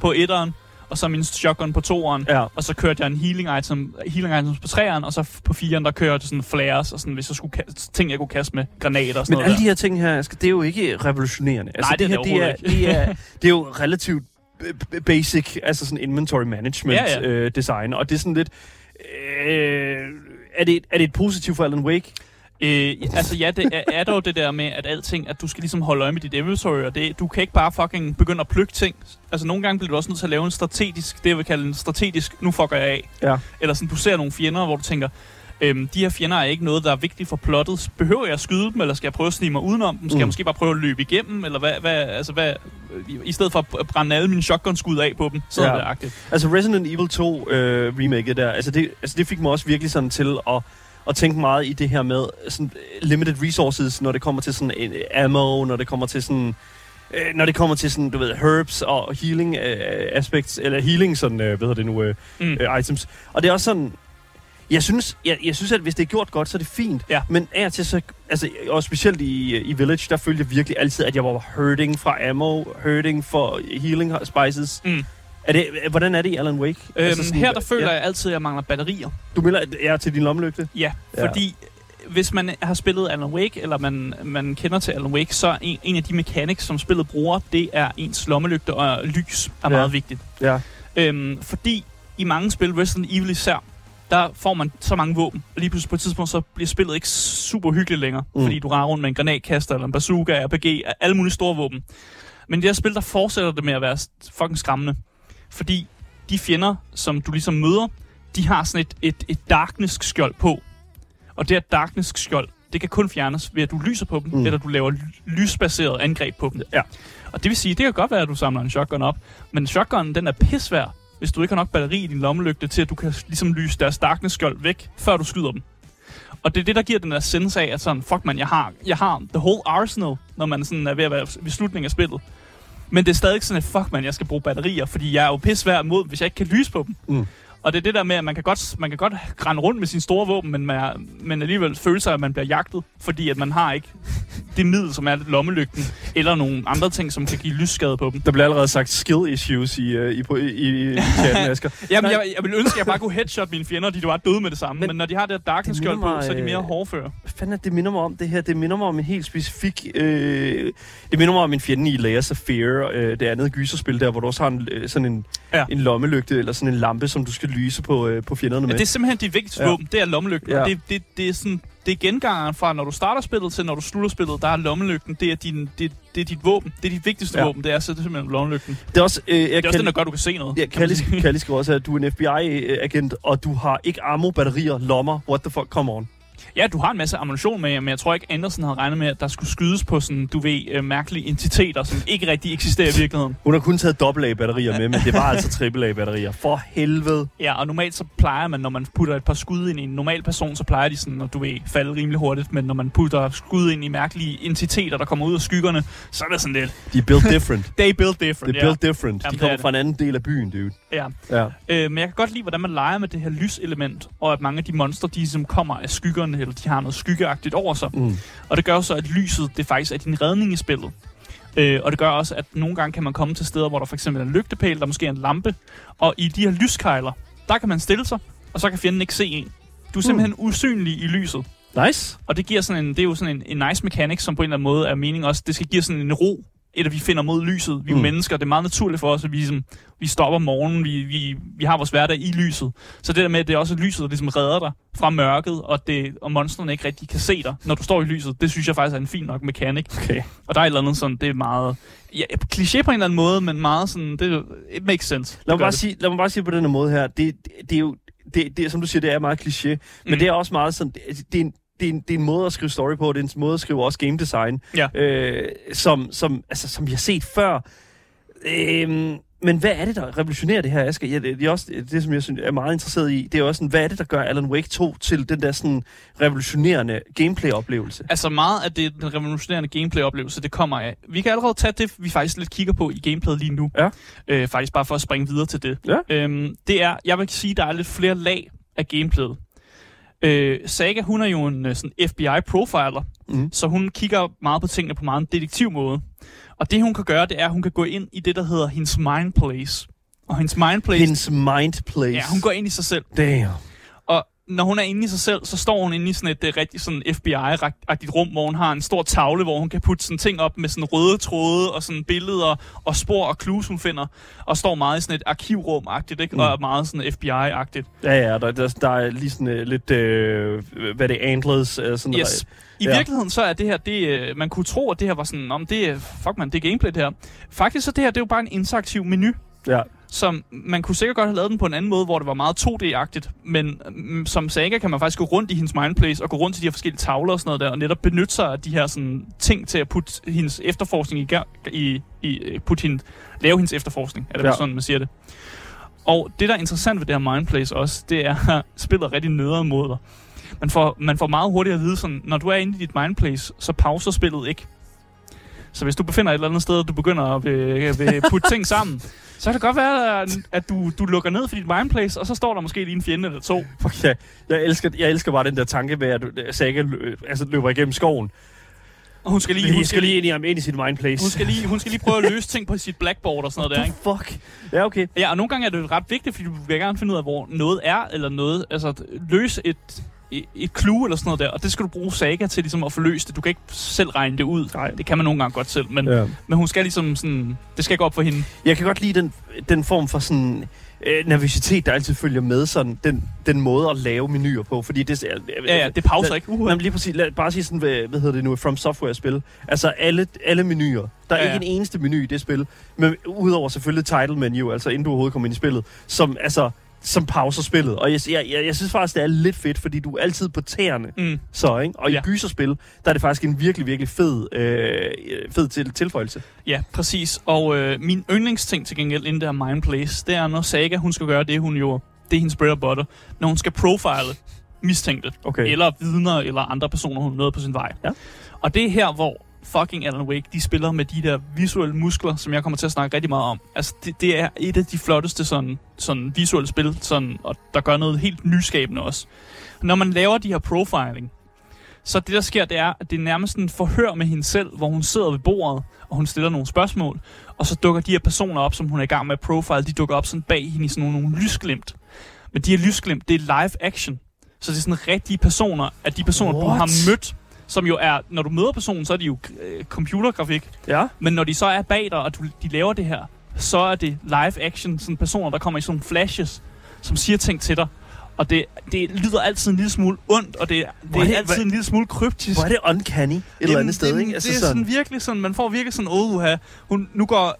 på etteren, og så min shotgun på toeren, Ja. og så kørte jeg en healing item, healing items på træeren, og så på firen, der kørte sådan flares, og sådan, hvis jeg skulle kaste, ting, jeg kunne kaste med granater og sådan Men noget alle der. de her ting her, Asger, det er jo ikke revolutionerende. Altså, Nej, det er det her, det er, det, er, det er jo relativt basic, altså sådan inventory management Ja, ja. Øh, design, og det er sådan lidt... Øh, er, det, er det et positivt for Alan Wake? Øh, altså ja, det er, er dog det der med, at alting, at du skal ligesom holde øje med dit inventory, og det, du kan ikke bare fucking begynde at plukke ting. Altså nogle gange bliver du også nødt til at lave en strategisk, det jeg vil kalde en strategisk, nu fucker jeg af. Ja. Eller sådan, du ser nogle fjender, hvor du tænker, øhm, de her fjender er ikke noget, der er vigtigt for plottet. Behøver jeg at skyde dem, eller skal jeg prøve at snige mig udenom dem? Skal mm. jeg måske bare prøve at løbe igennem, eller hvad, hvad, altså hvad, i- i stedet for at brænde alle mine shotgun-skud af på dem, så Ja. er det agtigt. Altså Resident Evil 2 øh, remake der, altså det, altså det fik mig også virkelig sådan til at, at tænke meget i det her med sådan øh, limited resources, når det kommer til sådan en ammo, når det kommer til sådan øh, når det kommer til sådan, du ved, herbs og healing øh, aspects, eller healing sådan, øh, hvad hedder det nu, øh, Mm. mm. øh, items. Og det er også sådan, jeg synes, jeg, jeg synes, at hvis det er gjort godt, så er det fint. Ja. Men af og til så, altså, og specielt i, i Village, der følte jeg virkelig altid, at jeg var hurting fra ammo, hurting for healing spices. Mm. Er det, hvordan er det i Alan Wake? Øhm, Altså sådan- her der føler ja. jeg altid, at jeg mangler batterier. Du melder, er til din lommelygte? Ja, Ja. fordi hvis man har spillet Alan Wake, eller man, man kender til Alan Wake, så en, en af de mechanics, som spillet bruger, det er ens lommelygte og lys er Ja. meget vigtigt. Ja. Øhm, fordi i mange spil, Resident Evil især, der får man så mange våben, og lige pludselig på et tidspunkt, så bliver spillet ikke super hyggeligt længere, mm. Fordi du render rundt med en granatkaster, eller en bazooka, RPG, alle mulige store våben. Men det her spil, der fortsætter det med at være fucking skræmmende. Fordi de fjender, som du ligesom møder, de har sådan et, et, et darkness skjold på. Og det her darkness skjold, det kan kun fjernes ved, at du lyser på dem, mm. Eller du laver ly- lysbaseret angreb på dem. Ja. Og det vil sige, det kan godt være, at du samler en shotgun op, men shotgunnen, den er pissvær, hvis du ikke har nok batteri i din lommelygte til, at du kan ligesom lyse deres darkness skjold væk, før du skyder dem. Og det er det, der giver den der sense af, at sådan, fuck man, jeg har, jeg har the whole arsenal, når man sådan er ved at være ved slutningen af spillet. Men det er stadig sådan, at fuck man, jeg skal bruge batterier, fordi jeg er jo pissvær mod, hvis jeg ikke kan lyse på dem. Mm. Og det er det der med, at man kan godt, man kan godt rende rundt med sine store våben, men, man, er- men alligevel føle sig, at man bliver jagtet, fordi at man har ikke det middel, som er lommelygten, eller nogle andre ting, som kan give lysskade på dem. Der bliver allerede sagt skill issues i, uh, i, i, i, i chatten, Asger. Jamen, jeg, jeg ville ønske, at jeg bare kunne headshot mine fjender, de var døde med det samme. Men, Men når de har det darkness skjold på, så er de mere øh, hårdføre. Hvad fanden er det, minder mig om det her? Det minder mig om en helt specifik... Øh, det minder mig om en fjende i Layers of Fear, øh, det andet gyserspil der, hvor du også har en, øh, sådan en, ja. en lommelygte, eller sådan en lampe, som du skal lyse på, øh, på fjenderne Ja, med. det er simpelthen dit vigtigste Ja. våben, det er lommelygten. Ja. Det, det, det, er sådan, det er gengangeren fra, når du starter spillet til når du slutter spillet, der er lommelygten, det er, din, det, det er dit våben. Det er dit vigtigste Ja. våben, det er så det er simpelthen lommelygten. det er også... Øh, jeg Det er også den, der gør, at du kan se noget. Ja, Kallis. Kallis skriver også, at du er en FBI-agent, og du har ikke ammo, batterier, lommer. What the fuck, come on. Ja, du har en masse ammunition med, men jeg tror ikke, Andersen havde regnet med, at der skulle skydes på sådan, du ved, øh, mærkelige entiteter, som ikke rigtig eksisterer i virkeligheden. Hun har kun taget AA-batterier med, men det var altså AAA-batterier. For helvede. Ja, og normalt så plejer man, når man putter et par skud ind i en normal person, så plejer de sådan, at du ved, falde rimelig hurtigt. Men når man putter skud ind i mærkelige entiteter, der kommer ud af skyggerne, så er det sådan lidt, De er built different. they build different. Er built different. Jamen, De kommer er fra en anden del af byen, dude. Ja. Ja. Øh, men jeg kan godt lide, hvordan man leger med det her lyselement, og at mange af de monster, de som kommer af skyggerne, eller de har noget skyggeagtigt over sig. Mm. Og det gør så, at lyset, det faktisk er din redning i spillet. Øh, og det gør også, at nogle gange kan man komme til steder, hvor der for eksempel er en lygtepæl, der måske er en lampe, og i de her lyskejler, der kan man stille sig, og så kan fjenden ikke se en. Du er simpelthen usynlig i lyset. Nice. Og det giver sådan en, det er jo sådan en, en nice mechanic, som på en eller anden måde er mening også. Det skal give sådan en ro, at vi finder mod lyset. Vi er Mm. mennesker, det er meget naturligt for os, at vi, ligesom, vi stopper morgenen, vi, vi, vi har vores hverdag i lyset. Så det der med, at det er også lyset, der ligesom redder dig fra mørket, og, det, og monstrene ikke rigtig kan se dig, når du står i lyset, det synes jeg faktisk er en fin nok mekanik. Okay. Og der er et eller andet sådan, det er meget... Ja, kliché på en eller anden måde, men meget sådan, det it makes sense. Lad mig, bare det. sige, lad mig bare sige på den måde her. Det, det, det er jo, det, det, som du siger, det er meget kliché. Men Mm. det er også meget sådan, det, det er en, det er, en, det er en måde at skrive story på, det er en måde at skrive også game design, Ja. øh, som, som, altså, som vi har set før. Øhm, men hvad er det, der revolutionerer det her, Asger? Ja, det, det er også det, som jeg synes, er meget interesseret i. Det er også sådan, hvad er det, der gør Alan Wake 2 til den der sådan revolutionerende gameplay-oplevelse? Altså meget af det, den revolutionerende gameplay-oplevelse, det kommer af. Vi kan allerede tage det, vi faktisk lidt kigger på i gameplayet lige nu. Ja. Øh, faktisk bare for at springe videre til det. Ja. Øhm, det er, jeg vil sige, der er lidt flere lag af gameplayet. Øh, Saga, hun er jo en øh, sådan FBI-profiler, Mhm. så hun kigger meget på tingene på meget en detektivmåde. Og det, hun kan gøre, det er, at hun kan gå ind i det, der hedder hendes mind place. Og hendes mind place, Hendes mind place. ja, hun går ind i sig selv. Damn. Når hun er inde i sig selv, så står hun inde i sådan et uh, rigtig sådan FBI-agtigt rum, hvor hun har en stor tavle, hvor hun kan putte sådan ting op med sådan røde tråde og sådan billeder og spor og clues, hun finder. Og står meget i sådan et arkivrum-agtigt, ikke? Mm. Og er meget sådan FBI-agtigt. Ja, ja, der, der, der er lige sådan uh, lidt, øh, hvad er det, antlers, uh, sådan Yes. I Ja. virkeligheden så er det her, det, øh, man kunne tro, at det her var sådan, om det er, fuck man, det er gameplay det her. Faktisk så det her, det er jo bare en interaktiv menu, Ja. Som man kunne sikkert godt have lavet den på en anden måde, hvor det var meget 2D-agtigt, men mm, som Saga kan man faktisk gå rundt i hendes mindplace og gå rundt til de her forskellige tavler og sådan noget der, og netop benytte sig af de her sådan, ting til at putte hendes efterforskning i, gang- i, i øh, putte hende, lave hendes efterforskning, er det Ja. sådan, man siger det. Og det, der er interessant ved det her mindplace også, det er, at spillet er rigtig nederen mod dig. Man får, man får meget hurtigt at vide, sådan, når du er inde i dit mindplace, så pauser spillet ikke. Så hvis du befinder et eller andet sted, og du begynder at vil putte ting sammen, så kan det godt være, at- du, du lukker ned for dit mindplace, og så står der måske lige en fjende eller to. Fuck, jeg, jeg, elsker, jeg elsker bare den der tanke med, at du- Saga lø, altså, løber igennem skoven. Og hun skal lige, Hun hun skal lige ind i, ind i sit mindplace. hun skal lige, hun skal lige prøve at løse ting på sit blackboard og sådan noget der, ikke? Fuck. Ja, okay. Ja, og nogle gange er det ret vigtigt, fordi du vil gerne finde ud af, hvor noget er, eller noget, altså løse et, et, clue eller sådan noget der, og det skal du bruge Saga til ligesom at få løst det. Du kan ikke selv regne det ud. Nej. Det kan man nogle gange godt selv, men, Ja. men hun skal ligesom sådan, det skal gå op for hende. Jeg kan godt lide den, den form for sådan øh, nervøsitet, der altid følger med sådan den, den måde at lave menuer på, fordi det er... Ja, ja, det pauser lad- ikke. Uh, Jamen lige præcis, lad, bare sige sådan, hvad, hvad hedder det nu, From Software-spil. Altså alle, alle menuer. Der er Ja, ja, ikke en eneste menu i det spil, men udover selvfølgelig title menu, altså inden du overhovedet kommer ind i spillet, som altså som pauser spillet. Og jeg, jeg, jeg, jeg synes faktisk, det er lidt fedt, fordi du er altid på tæerne. mm. Så, ikke? Og i Ja. gyserspil, der er det faktisk en virkelig, virkelig fed, øh, fed til, tilføjelse. Ja, præcis. Og øh, min yndlingsting til gengæld inden det her Mindplace, det er, når Saga, hun skal gøre det, hun jo, det er hendes bread and butter, når hun skal profile mistænkte, Okay. eller vidner, eller andre personer, hun møder på sin vej. Ja. Og det er her, hvor fucking Alan Wake, de spiller med de der visuelle muskler, som jeg kommer til at snakke rigtig meget om. Altså, det, det er et af de flotteste sådan, sådan visuelle spil, sådan, og der gør noget helt nyskabende også. Når man laver de her profiling, så det, der sker, det er, at det er nærmest en forhør med hende selv, hvor hun sidder ved bordet, og hun stiller nogle spørgsmål, og så dukker de her personer op, som hun er i gang med at profile, de dukker op sådan bag hende i sådan nogle, nogle lysglimt. Men de her lysglimt, det er live action. Så det er sådan rigtige personer, at de personer, du What? har mødt, som jo er, når du møder personen, så er de jo øh, computergrafik. Ja. Men når de så er bag dig, og du, de laver det her, så er det live action, sådan personer, der kommer i sådan nogle flashes, som siger ting til dig. Og det, det lyder altid en lille smule ondt, og det, det er er det- altid hvad- en lille smule kryptisk. Hvor er det uncanny et eller andet sted, det, ikke? Altså det er sådan virkelig sådan, man får virkelig sådan, åh, uh, hun, nu går,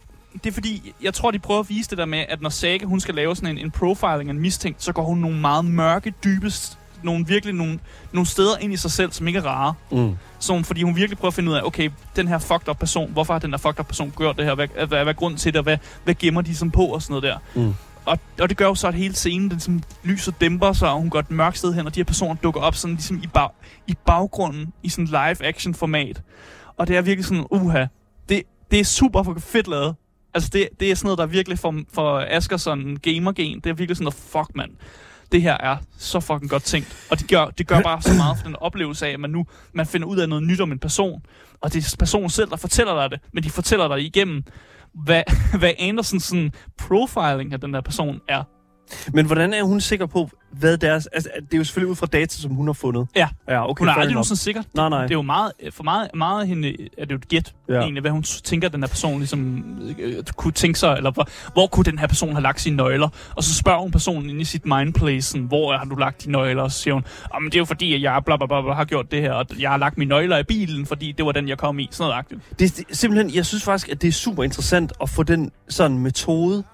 det er fordi, jeg tror, de prøver at vise det der med, at når Saga, hun skal lave sådan en, en profiling en mistænkt, så går hun nogle meget mørke, dybest, nogle virkelig nogle, nogle steder ind i sig selv, som ikke er rare. Mm. Hun, fordi hun virkelig prøver at finde ud af, okay, den her fucked up person, hvorfor har den her fucked up person gjort det her? Hvad, hvad, hvad er grunden til det, hvad, hvad gemmer de som på og sådan noget der? Mm. Og, og det gør jo så, at hele scenen, den som lyset dæmper sig, og hun går et mørkt sted hen, og de her personer dukker op sådan ligesom i, bag, i baggrunden, i sådan live action format. Og det er virkelig sådan, uha, det, det er super fedt lavet. Altså det, det er sådan noget, der virkelig for, for Asger sådan gamergen, det er virkelig sådan noget, fuck mand. Det her er så fucking godt tænkt. Og det gør, det gør bare så meget for den oplevelse af, at man nu man finder ud af noget nyt om en person. Og det er personen selv, der fortæller dig det, men de fortæller dig igennem, hvad, hvad Andersens sådan, profiling af den der person er. Men hvordan er hun sikker på, hvad deres... Altså, det er jo selvfølgelig ud fra data, som hun har fundet. Ja. Ja, okay, Hun er aldrig enough. nogensinde sikker. Nej, nej. Det er jo meget, for meget, meget af hende, er det jo et gæt, Ja. egentlig, hvad hun tænker, den her person ligesom, øh, kunne tænke sig, eller hvor, hvor kunne den her person have lagt sine nøgler? Og så spørger hun personen inde i sit mindplace, sådan, hvor har du lagt dine nøgler? Og så siger hun, "Jamen, det er jo fordi, at jeg bla, bla, bla, bla, har gjort det her, og jeg har lagt mine nøgler i bilen, fordi det var den, jeg kom i. Sådan noget agtigt. Det, det, simpelthen, jeg synes faktisk, at det er super interessant at få den sådan metode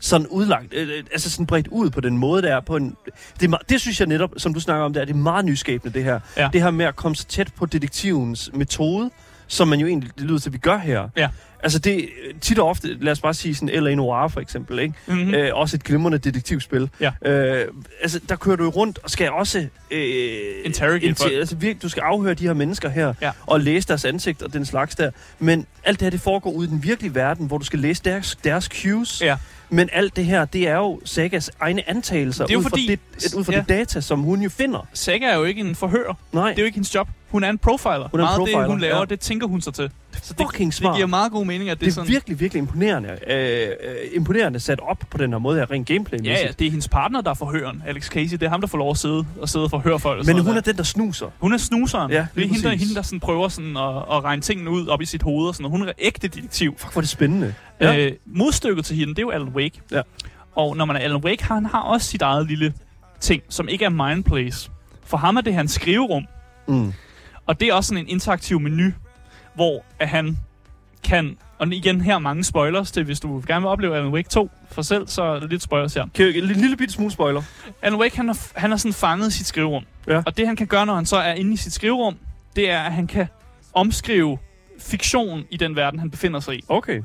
sådan udlagt, øh, øh, altså sådan bredt ud på den måde, der er på en... Det, er, det synes jeg netop, som du snakker om, der, det er meget nyskabende, det her. Ja. Det her med at komme så tæt på detektivens metode, som man jo egentlig, det lyder til, at vi gør her. Ja. Altså det, øh, tit og ofte, lad os bare sige sådan L.A. Noir for eksempel, ikke? Mm-hmm. Mm. Øh, også et glimrende detektivspil. Ja. Øh, altså, der kører du jo rundt og skal også... Øh, Interrogate folk. altså, virkelig, du skal afhøre de her mennesker her, Ja. og læse deres ansigt og den slags der. Men alt det her, det foregår ude i den virkelige verden, hvor du skal læse deres, deres cues. Ja. Men alt det her, det er jo Sagas egne antagelser, Det er ud, fordi- fra det, ud fra ja. det data, som hun jo finder. Saga er jo ikke en forhør. Nej, Det er jo ikke hendes job. Hun er en profiler. Hun er en Meget af det, profiler, hun laver, ja. det tænker hun sig til. Så det, fucking det smart. giver meget god mening, at det, det er er sådan... virkelig, virkelig imponerende. Øh, øh, imponerende sat op på den her måde her, rent gameplay Ja, ja, det er hendes partner, der er forhøren, Alex Casey. Det er ham, der får lov at sidde og sidde og forhøre folk. og Men hun er noget den, der snuser. der. hun er snuseren. Ja, det er lige hende, der, præcis. hende, der sådan prøver sådan at, at regne tingene ud op i sit hoved. Og sådan, noget. hun er ægte detektiv. Fuck, hvor er det spændende. Ja. Øh, modstykket til hende, det er jo Alan Wake. Ja. Og når man er Alan Wake, han har også sit eget lille ting, som ikke er Mindplace. For ham er det hans skriverum. Mm. Og det er også sådan en interaktiv menu, hvor at han kan... Og igen her mange spoilers til, hvis du gerne vil opleve Alan Wake 2 for selv, så er lidt spoilers her. Kan en lille bitte smule spoiler. Alan Wake, han har, han har sådan fanget sit skriverum. Ja. Og det han kan gøre, når han så er inde i sit skriverum, det er, at han kan omskrive fiktion i den verden, han befinder sig i. Okay.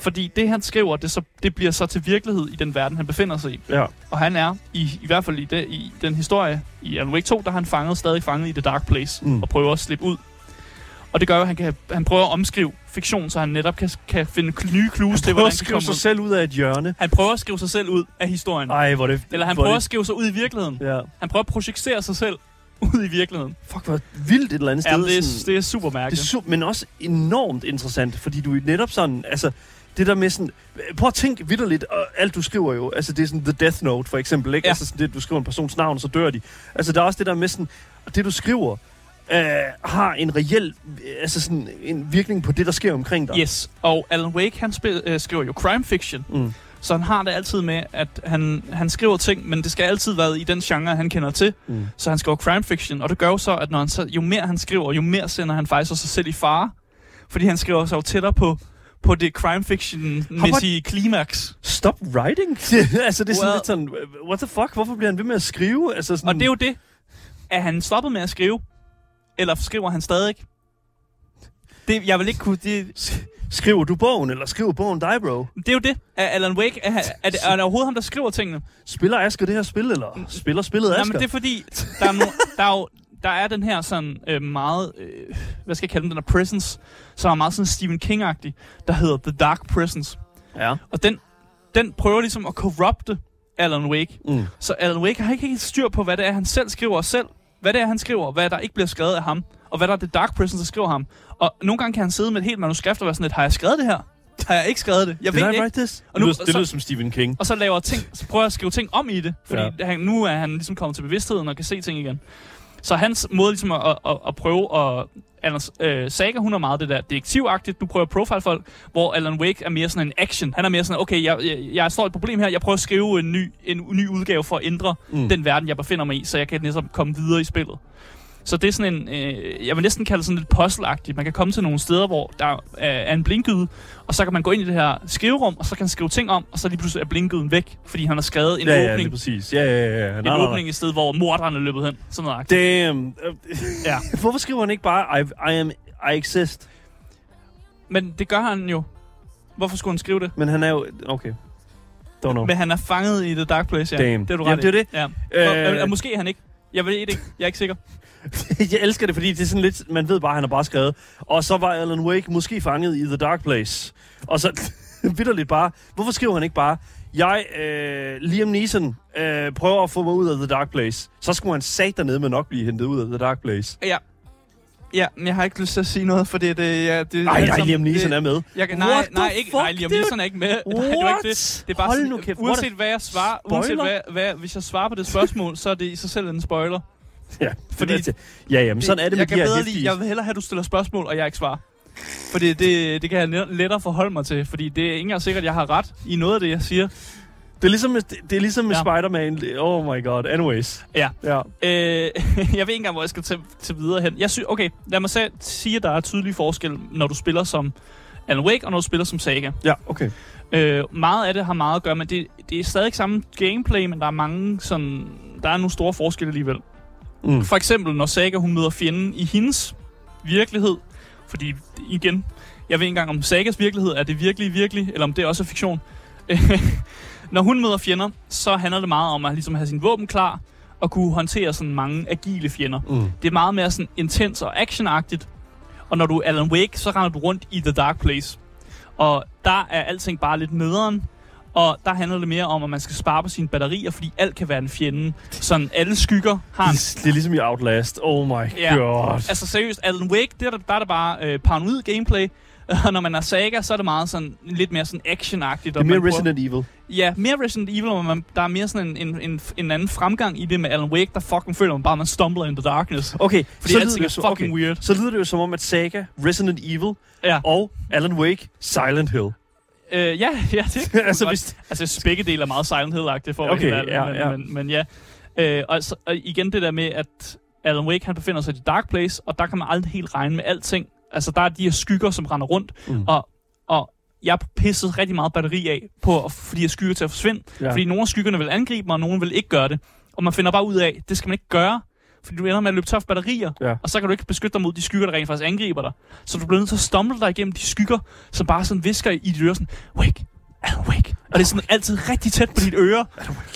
Fordi det, han skriver, det, så, det bliver så til virkelighed i den verden, han befinder sig i. Ja. Og han er, i, i hvert fald i, det, i den historie, i Alan Wake 2, der er han fanget, stadig fanget i The Dark Place, Mm. og prøver at slippe ud. Og det gør, at han, kan, han prøver at omskrive fiktion, så han netop kan, kan finde nye clues til, hvordan at han kan skrive sig ud. selv ud af et hjørne. Han prøver at skrive sig selv ud af historien. Ej, hvor det... Eller han er prøver at det, skrive sig ud i virkeligheden. Ja. Han prøver at projicere sig selv ud i virkeligheden. Fuck, hvor vildt et eller andet Ja, sted. det, er, sådan- det er super Det mærkeligt. er super, men også enormt interessant, fordi du er netop sådan, altså, det der med sådan, prøv at tænke vidderligt, og alt du skriver jo, altså det er sådan The Death Note for eksempel, ikke? Ja. Altså sådan det, du skriver en persons navn, så dør de. Altså der er også det der med sådan, det du skriver, øh, har en reel, altså sådan en virkning på det, der sker omkring dig. Yes, og Alan Wake, han spil, øh, skriver jo crime fiction, Mm. Så han har det altid med, at han, han skriver ting, men det skal altid være i den genre, han kender til. Mm. Så han skriver crime fiction, og det gør jo så, at når han så, jo mere han skriver, jo mere sender han faktisk også sig selv i fare. Fordi han skriver sig jo tættere på, på det crime fiction-mæssige klimaks. Stop writing? altså det er sådan Well- lidt sådan, what the fuck, hvorfor bliver han ved med at skrive? Altså sådan, Og det er jo det. Er han stoppet med at skrive? Eller skriver han stadig? Det, jeg vil ikke kunne... Det, Skriver du bogen, eller skriver bogen dig, bro? det er jo det. Er Alan Wake... Er, er, det, er det overhovedet ham, der skriver tingene? Spiller Asger det her spil, eller spiller spillet Nej, Asger? men det er fordi, der er, no, der er jo der er den her sådan øh, meget, øh, hvad skal jeg kalde den, den her presence, som er meget sådan Stephen King-agtig, der hedder The Dark Presence. Ja. Og den, den prøver ligesom at corrupte Alan Wake. Mm. Så Alan Wake har ikke helt styr på, hvad det er, han selv skriver selv. Hvad det er, han skriver, hvad der ikke bliver skrevet af ham. Og hvad der er The Dark Presence, der skriver ham. Og nogle gange kan han sidde med et helt manuskript og være sådan lidt, har jeg skrevet det her? Har jeg ikke skrevet det? Jeg Did ved I ikke. write this? Og nu- det, lyder, det lyder som Stephen King. Og så laver ting, så prøver jeg at skrive ting om i det. Fordi Ja. han, nu er han ligesom kommet til bevidstheden og kan se ting igen. Så hans måde ligesom at, at, at, at prøve at... Anders, øh, Saga, hun er meget det der detektivagtigt. Du prøver at profile folk, hvor Alan Wake er mere sådan en action. Han er mere sådan, okay, jeg, jeg, jeg står et problem her. Jeg prøver at skrive en ny, en ny udgave for at ændre Mm. mm. den verden, jeg befinder mig i, så jeg kan næsten komme videre i spillet. Så det er sådan en, øh, jeg vil næsten kalde det sådan lidt puzzle-agtigt. Man kan komme til nogle steder, hvor der er en blinkgyde, og så kan man gå ind i det her skriverum, og så kan han skrive ting om, og så lige pludselig er blinkgyden væk, fordi han har skrevet en ja, ja, lige åbning, præcis. Ja, ja, ja. ja. en Nej, nej, åbning i stedet, hvor morderen er løbet hen. Sådan noget. Damn. Ja. Hvorfor skriver han ikke bare, I, I am, I exist? Men det gør han jo. Hvorfor skulle han skrive det? Men han er jo... Okay. Don't know. Men han er fanget i The Dark Place, ja. Damn. Det er du Jamen, ret det er det. Ja. Øh. Og, og, og, måske er han ikke. Jeg ved det ikke. Jeg er ikke sikker. jeg elsker det, fordi det er sådan lidt... Man ved bare, han har bare skrevet. Og så var Alan Wake måske fanget i The Dark Place. Og så vidderligt bare... Hvorfor skriver han ikke bare... Jeg, øh, Liam Neeson, øh, prøver at få mig ud af The Dark Place. Så skulle han sat dernede med nok blive hentet ud af The Dark Place. Ja. Ja, men jeg har ikke lyst til at sige noget, for det, det, ja, det Ej, alt nej, sammen- Liam Neeson det, er med. Jeg, nej, What nej, ikke, nej, Liam? Neeson er ikke med. Nej, det var ikke det. Det er bare Hold sådan, nu kæft, what uanset hvad jeg svarer, uanset hvad, hvad, hvis jeg svarer på det spørgsmål, så er det i sig selv en spoiler. Ja, Fordi- fordi, ja, ja, men sådan er det med jeg de her lide, jeg vil hellere have, at du stiller spørgsmål, og jeg ikke svarer. Fordi det, det kan jeg let- lettere forholde mig til, fordi det er ikke engang sikkert, at jeg har ret i noget af det, jeg siger. Det er ligesom med, det, det er ligesom med Ja. Spider-Man. Oh my god. Anyways. Ja. Ja. Øh, jeg ved ikke engang, hvor jeg skal til, til videre hen. Jeg sy- okay, lad mig se- sige, at der er tydelig forskel, når du spiller som Alan Wake, og når du spiller som Saga. Ja, okay. Øh, meget af det har meget at gøre med, det, det er stadig samme gameplay, men der er mange sådan, der er nogle store forskelle alligevel. Mm. For eksempel, når Saga hun møder fjenden i hendes virkelighed, fordi igen, jeg ved ikke engang om Sagas virkelighed er det virkelig virkelig, eller om det også er fiktion. når hun møder fjender, så handler det meget om at ligesom have sin våben klar, og kunne håndtere sådan mange agile fjender. Mm. Det er meget mere sådan intens og actionagtigt. Og når du er Alan Wake, så render du rundt i The Dark Place. Og der er alting bare lidt nederen. Og der handler det mere om, at man skal spare på sine batterier, fordi alt kan være en fjende. Sådan alle skygger har en Det, er ligesom i Outlast. Oh my Ja. god. Altså seriøst, Alan Wake, der, er der, er det bare øh, paranoid gameplay. Og når man er Saga, så er det meget sådan, lidt mere sådan action-agtigt. Det er mere Resident Evil. Ja, mere Resident Evil, hvor man, der er mere sådan en, en, en, en anden fremgang i det med Alan Wake, der fucking føler man bare, at man stumbler in the darkness. Okay, Fordi så, lyder er det, så, fucking okay. weird. så lyder det jo som om, at Saga, Resident Evil Ja, og Alan Wake, Silent Hill. Øh, ja, ja det altså, altså, hvis, altså, jeg begge dele er meget Silent Hill-agtige for at Okay, helt ærlig, ja, men, ja. Men, men ja. Øh, og, så, og igen det der med, at Alan Wake han befinder sig i The Dark Place, og der kan man aldrig helt regne med alting. Altså der er de her skygger, som render rundt, Mm. og, og jeg pisset rigtig meget batteri af på at de her skygger til at forsvinde. Ja. Ja. Fordi nogle af skyggerne vil angribe mig, og nogle vil ikke gøre det. Og man finder bare ud af, det skal man ikke gøre, fordi du ender med at løbe tør for batterier, Ja. og så kan du ikke beskytte dig mod de skygger, der rent faktisk angriber dig. Så du bliver nødt til at stumble dig igennem de skygger, som bare sådan visker i dit øre sådan, wake, Alan Wake. Og det er sådan altid rigtig tæt på dit øre.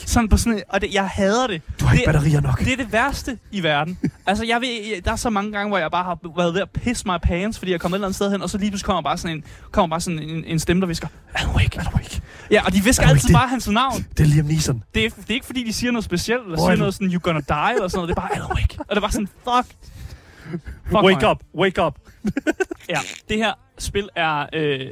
Sådan på sådan, og det, jeg hader det. du har ikke det, batterier nok. det er det værste i verden. altså, jeg ved, der er så mange gange, hvor jeg bare har været ved at pisse my pants, fordi jeg er kommet et eller andet sted hen, og så lige pludselig kommer bare sådan en, kommer bare sådan en, en stemme, der visker, Alan Wake, Alan Wake. Ja, og de visker altid det- bare hans navn. Det er Liam Neeson. Det er, det er ikke fordi, de siger noget specielt, eller Hvor er siger noget sådan, you're gonna die, eller sådan noget. Det er bare Alan Wake. Og det bare sådan, fuck. fuck Wake mig. up, wake up. Ja, det her spil er... Øh,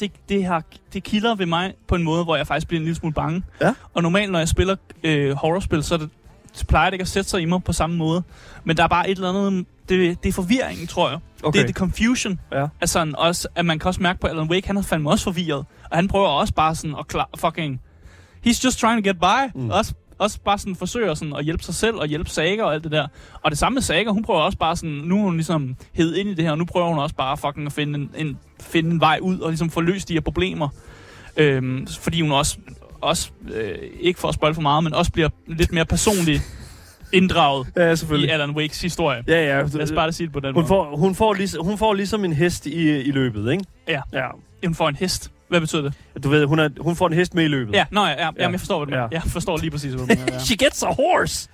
det, det, her, det kilder ved mig på en måde, hvor jeg faktisk bliver en lille smule bange. Ja. Og normalt, når jeg spiller øh, horrorspil, så, det, så plejer det ikke at sætte sig i mig på samme måde. Men der er bare et eller andet... Det, det er forvirringen, tror jeg. Okay. Det er det confusion. Ja. Altså, også, at man kan også mærke på Alan Wake, han er fandme også forvirret. Og han prøver også bare sådan at klar, fucking... He's just trying to get by. Mm. Også, også bare sådan forsøger sådan at hjælpe sig selv og hjælpe Saga og alt det der. Og det samme med Saga, hun prøver også bare sådan... Nu er hun ligesom hed ind i det her, og nu prøver hun også bare fucking at finde en, en, finde en vej ud og ligesom få løst de her problemer. Øhm, fordi hun også, også øh, ikke for at spoil for meget, men også bliver lidt mere personligt inddraget Ja, i. Alan Wakes historie. Ja, ja. Lad os bare sige det på den Hun måde. får, hun, får ligesom, hun får ligesom en hest i, i løbet, ikke? Ja. ja. Hun får en hest. Hvad betyder det? Du ved, hun, er, hun får en hest med i løbet. Ja, nå ja, ja, ja. jeg forstår, hvad du Ja. Jeg forstår lige præcis, hvad du mener. Ja. She gets a horse!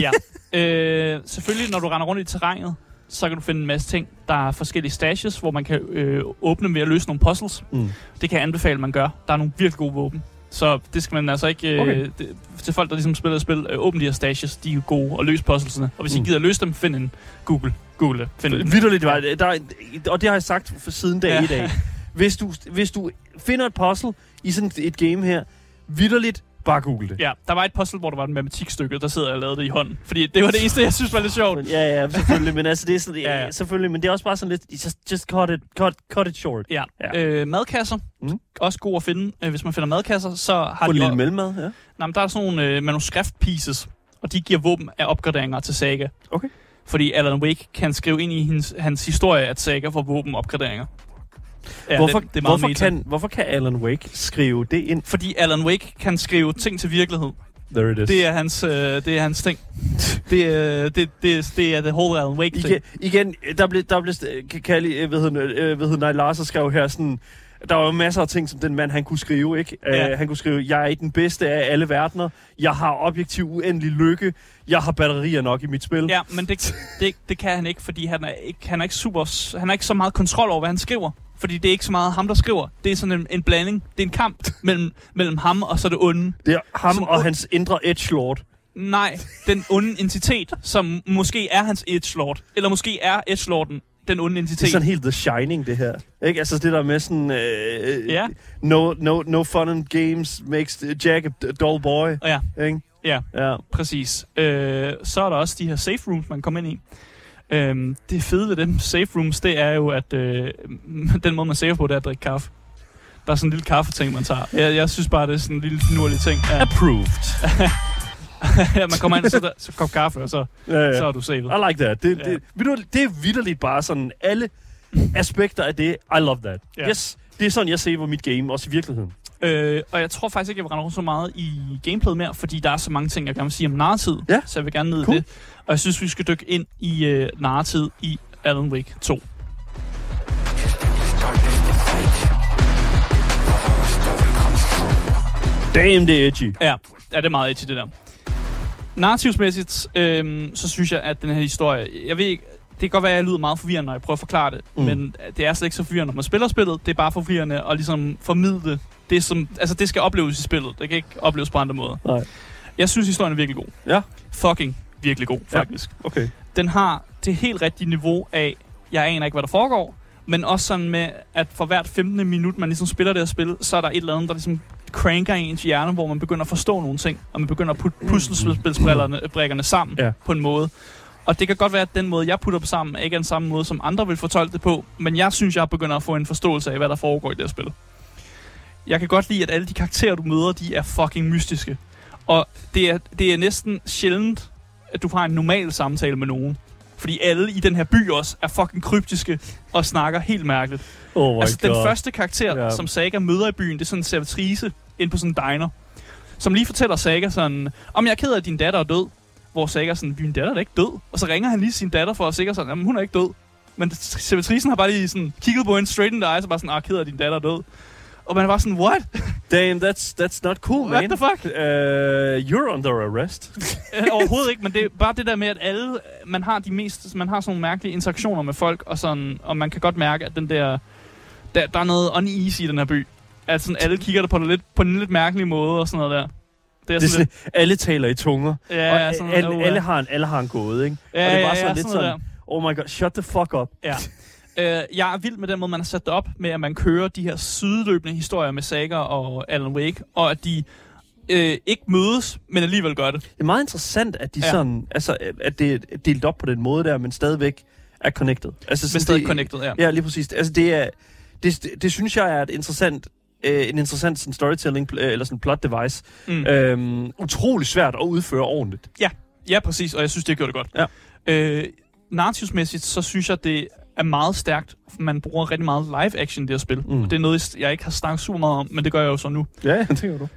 ja. Øh, selvfølgelig, når du render rundt i terrænet, så kan du finde en masse ting. Der er forskellige stashes, hvor man kan øh, åbne ved at løse nogle puzzles. Mm. Det kan jeg anbefale, man gør. Der er nogle virkelig gode våben. Så det skal man altså ikke... Øh, Okay. det, til folk, der ligesom spiller et spil, øh, åbn de her stashes. De er gode og løse puzzlesene. Og hvis Mm. I gider løse dem, find en Google. Google. Find en. Vitterligt, var det. Der, er- og det har jeg sagt for siden dag Ja. i dag. Hvis du, hvis du finder et puzzle i sådan et game her, vitterligt, bare google det. Ja, der var et puzzle, hvor der var et matematikstykke, der sidder jeg og lavede det i hånden. Fordi det var det eneste, jeg synes var lidt sjovt. Ja, ja, selvfølgelig, men altså, det er sådan, ja, Ja, selvfølgelig, men det er også bare sådan lidt, just, just cut, it, cut, cut it short. Ja. Ja. Øh, madkasser. Mm. Også god at finde. Øh, hvis man finder madkasser, så har Få en de... lille også- mellemmad, ja. Nej, men der er sådan nogle øh, manuskript-pieces, og de giver våben af opgraderinger til Saga. Okay. Fordi Alan Wake kan skrive ind i hans, hans historie, at Saga får våbenopgraderinger. Ja, hvorfor, det, det er hvorfor, meta. kan, hvorfor kan Alan Wake skrive det ind? Fordi Alan Wake kan skrive ting til virkelighed. There it is. Det er hans, øh, det er hans ting. det, øh, det, det, det er det whole Alan Wake. Igen, igen der blev, der blev Kali, øh, hvad hedder, øh, hvad hedder det, Lars skrev her sådan, der var jo masser af ting, som den mand, han kunne skrive, ikke? Ja. Uh, han kunne skrive, jeg er den bedste af alle verdener, jeg har objektiv uendelig lykke, jeg har batterier nok i mit spil. Ja, men det, det, det kan han ikke, fordi han er ikke, han er ikke super, han har ikke så meget kontrol over, hvad han skriver. Fordi det er ikke så meget ham, der skriver. Det er sådan en, en blanding. Det er en kamp mellem, mellem ham og så det onde. Det er ham Sådan og hans indre edgelord. Nej, den onde entitet, som måske er hans edgelord. Eller måske er edgelorden den onde Det er entitet. sådan helt The Shining, det her. Ikke? Altså det der med sådan... Øh, Ja. no, no, no fun and games makes Jack a dull boy. Ja, Ikke? ja, Ja. præcis. Øh, så er der også de her safe rooms, man kommer ind i. Øhm, det fede ved dem safe rooms, det er jo, at øh, den måde, man saver på, det er at drikke kaffe. Der er sådan en lille kaffeting, man tager. Jeg, jeg synes bare, det er sådan en lille finurlig ting. Ja. Approved. ja, man kommer ind og så, så kop kaffe, og så, Ja, ja. så er du saved. I like that. Det, Ja. det, ved du, det er vidderligt bare sådan alle aspekter af det. I love that. Ja. Yes, det er sådan, jeg saver mit game, også i virkeligheden. Øh, og jeg tror faktisk ikke, jeg vil rende rundt så meget i gameplayet mere, fordi der er så mange ting, jeg gerne vil sige om narrativ. Ja. Så jeg vil gerne ned i Cool. det. Og jeg synes, vi skal dykke ind i øh, narrativ i Alan Wake 2. Damn, det er edgy. Ja, ja det er meget edgy, det der. Narrativsmæssigt, øhm, så synes jeg, at den her historie... Jeg ved ikke, det kan godt være, at jeg lyder meget forvirrende, når jeg prøver at forklare det. Mm. Mm. Men det er slet ikke så forvirrende, når man spiller spillet. Det er bare forvirrende at ligesom formidle Det, som, altså, det skal opleves i spillet. Det kan ikke opleves på andre måder. Nej. Jeg synes, historien er virkelig god. Ja. Fucking virkelig god, Ja. faktisk. Okay. Den har det helt rigtige niveau af, jeg aner ikke, hvad der foregår, men også sådan med, at for hvert 15. minut, man ligesom spiller det her spil, så er der et eller andet, der ligesom cranker i ens hjerne, hvor man begynder at forstå nogle ting, og man begynder at putte puslespilsbrikkerne sammen Ja. på en måde. Og det kan godt være, at den måde, jeg putter dem sammen, ikke er den samme måde, som andre vil fortolke det på, men jeg synes, jeg begynder at få en forståelse af, hvad der foregår i det her spil. Jeg kan godt lide, at alle de karakterer, du møder, de er fucking mystiske. Og det er, det er næsten sjældent, at du har en normal samtale med nogen. Fordi alle i den her by også er fucking kryptiske og snakker helt mærkeligt. Oh my altså God. den første karakter, ja. som Saga møder i byen, det er sådan en servitrice ind på sådan en diner. Som lige fortæller Saga sådan, om jeg er ked af, at din datter er død. Hvor Saga sådan, din datter er da ikke død. Og så ringer han lige sin datter for at sikre sig, jamen hun er ikke død. Men servitrisen har bare lige sådan kigget på hende straight in the eyes og bare sådan, ah, ked af, at din datter er død. Og man er bare sådan, what? Damn, that's, that's not cool, What man. the fuck? Uh, you're under arrest. Øh, Overhovedet ikke, men det er bare det der med, at alle, man har de mest, man har sådan nogle mærkelige interaktioner med folk, og, sådan, og man kan godt mærke, at den der, der, der er noget uneasy i den her by. At sådan, alle kigger der på det lidt, på en lidt mærkelig måde og sådan noget der. Det er Det er sådan, sådan, alle taler i tunger. lidt, ja, og sådan, alle, alle, har en, alle har en gåde, ikke? ja, og det er bare ja, sådan ja, lidt noget sådan, oh my god, shut the fuck up. Ja. Øh, jeg er vild med den måde, man har sat det op, med at man kører de her sideløbende historier med Saga og Alan Wake, og at de øh, ikke mødes, men alligevel gør det. Det er meget interessant, at de Ja. ja. sådan, altså, at det er delt op på den måde der, men stadigvæk er connected. Altså, Men sådan, stadig det, connected, ja. Ja, lige præcis. Altså, det er, det, det, det synes jeg er et interessant, øh, en interessant sådan storytelling, øh, eller sådan plot device. Mm. Øhm, utrolig svært at udføre ordentligt. Ja, præcis, og jeg synes, det gjorde det godt. Ja. Øh, narrativsmæssigt, så synes jeg, det er meget stærkt. Man bruger rigtig meget live-action i det her spil. Mm. Mm. Det er noget, jeg ikke har snakket super meget om, men det gør jeg jo så nu. Ja, ja, tænker du.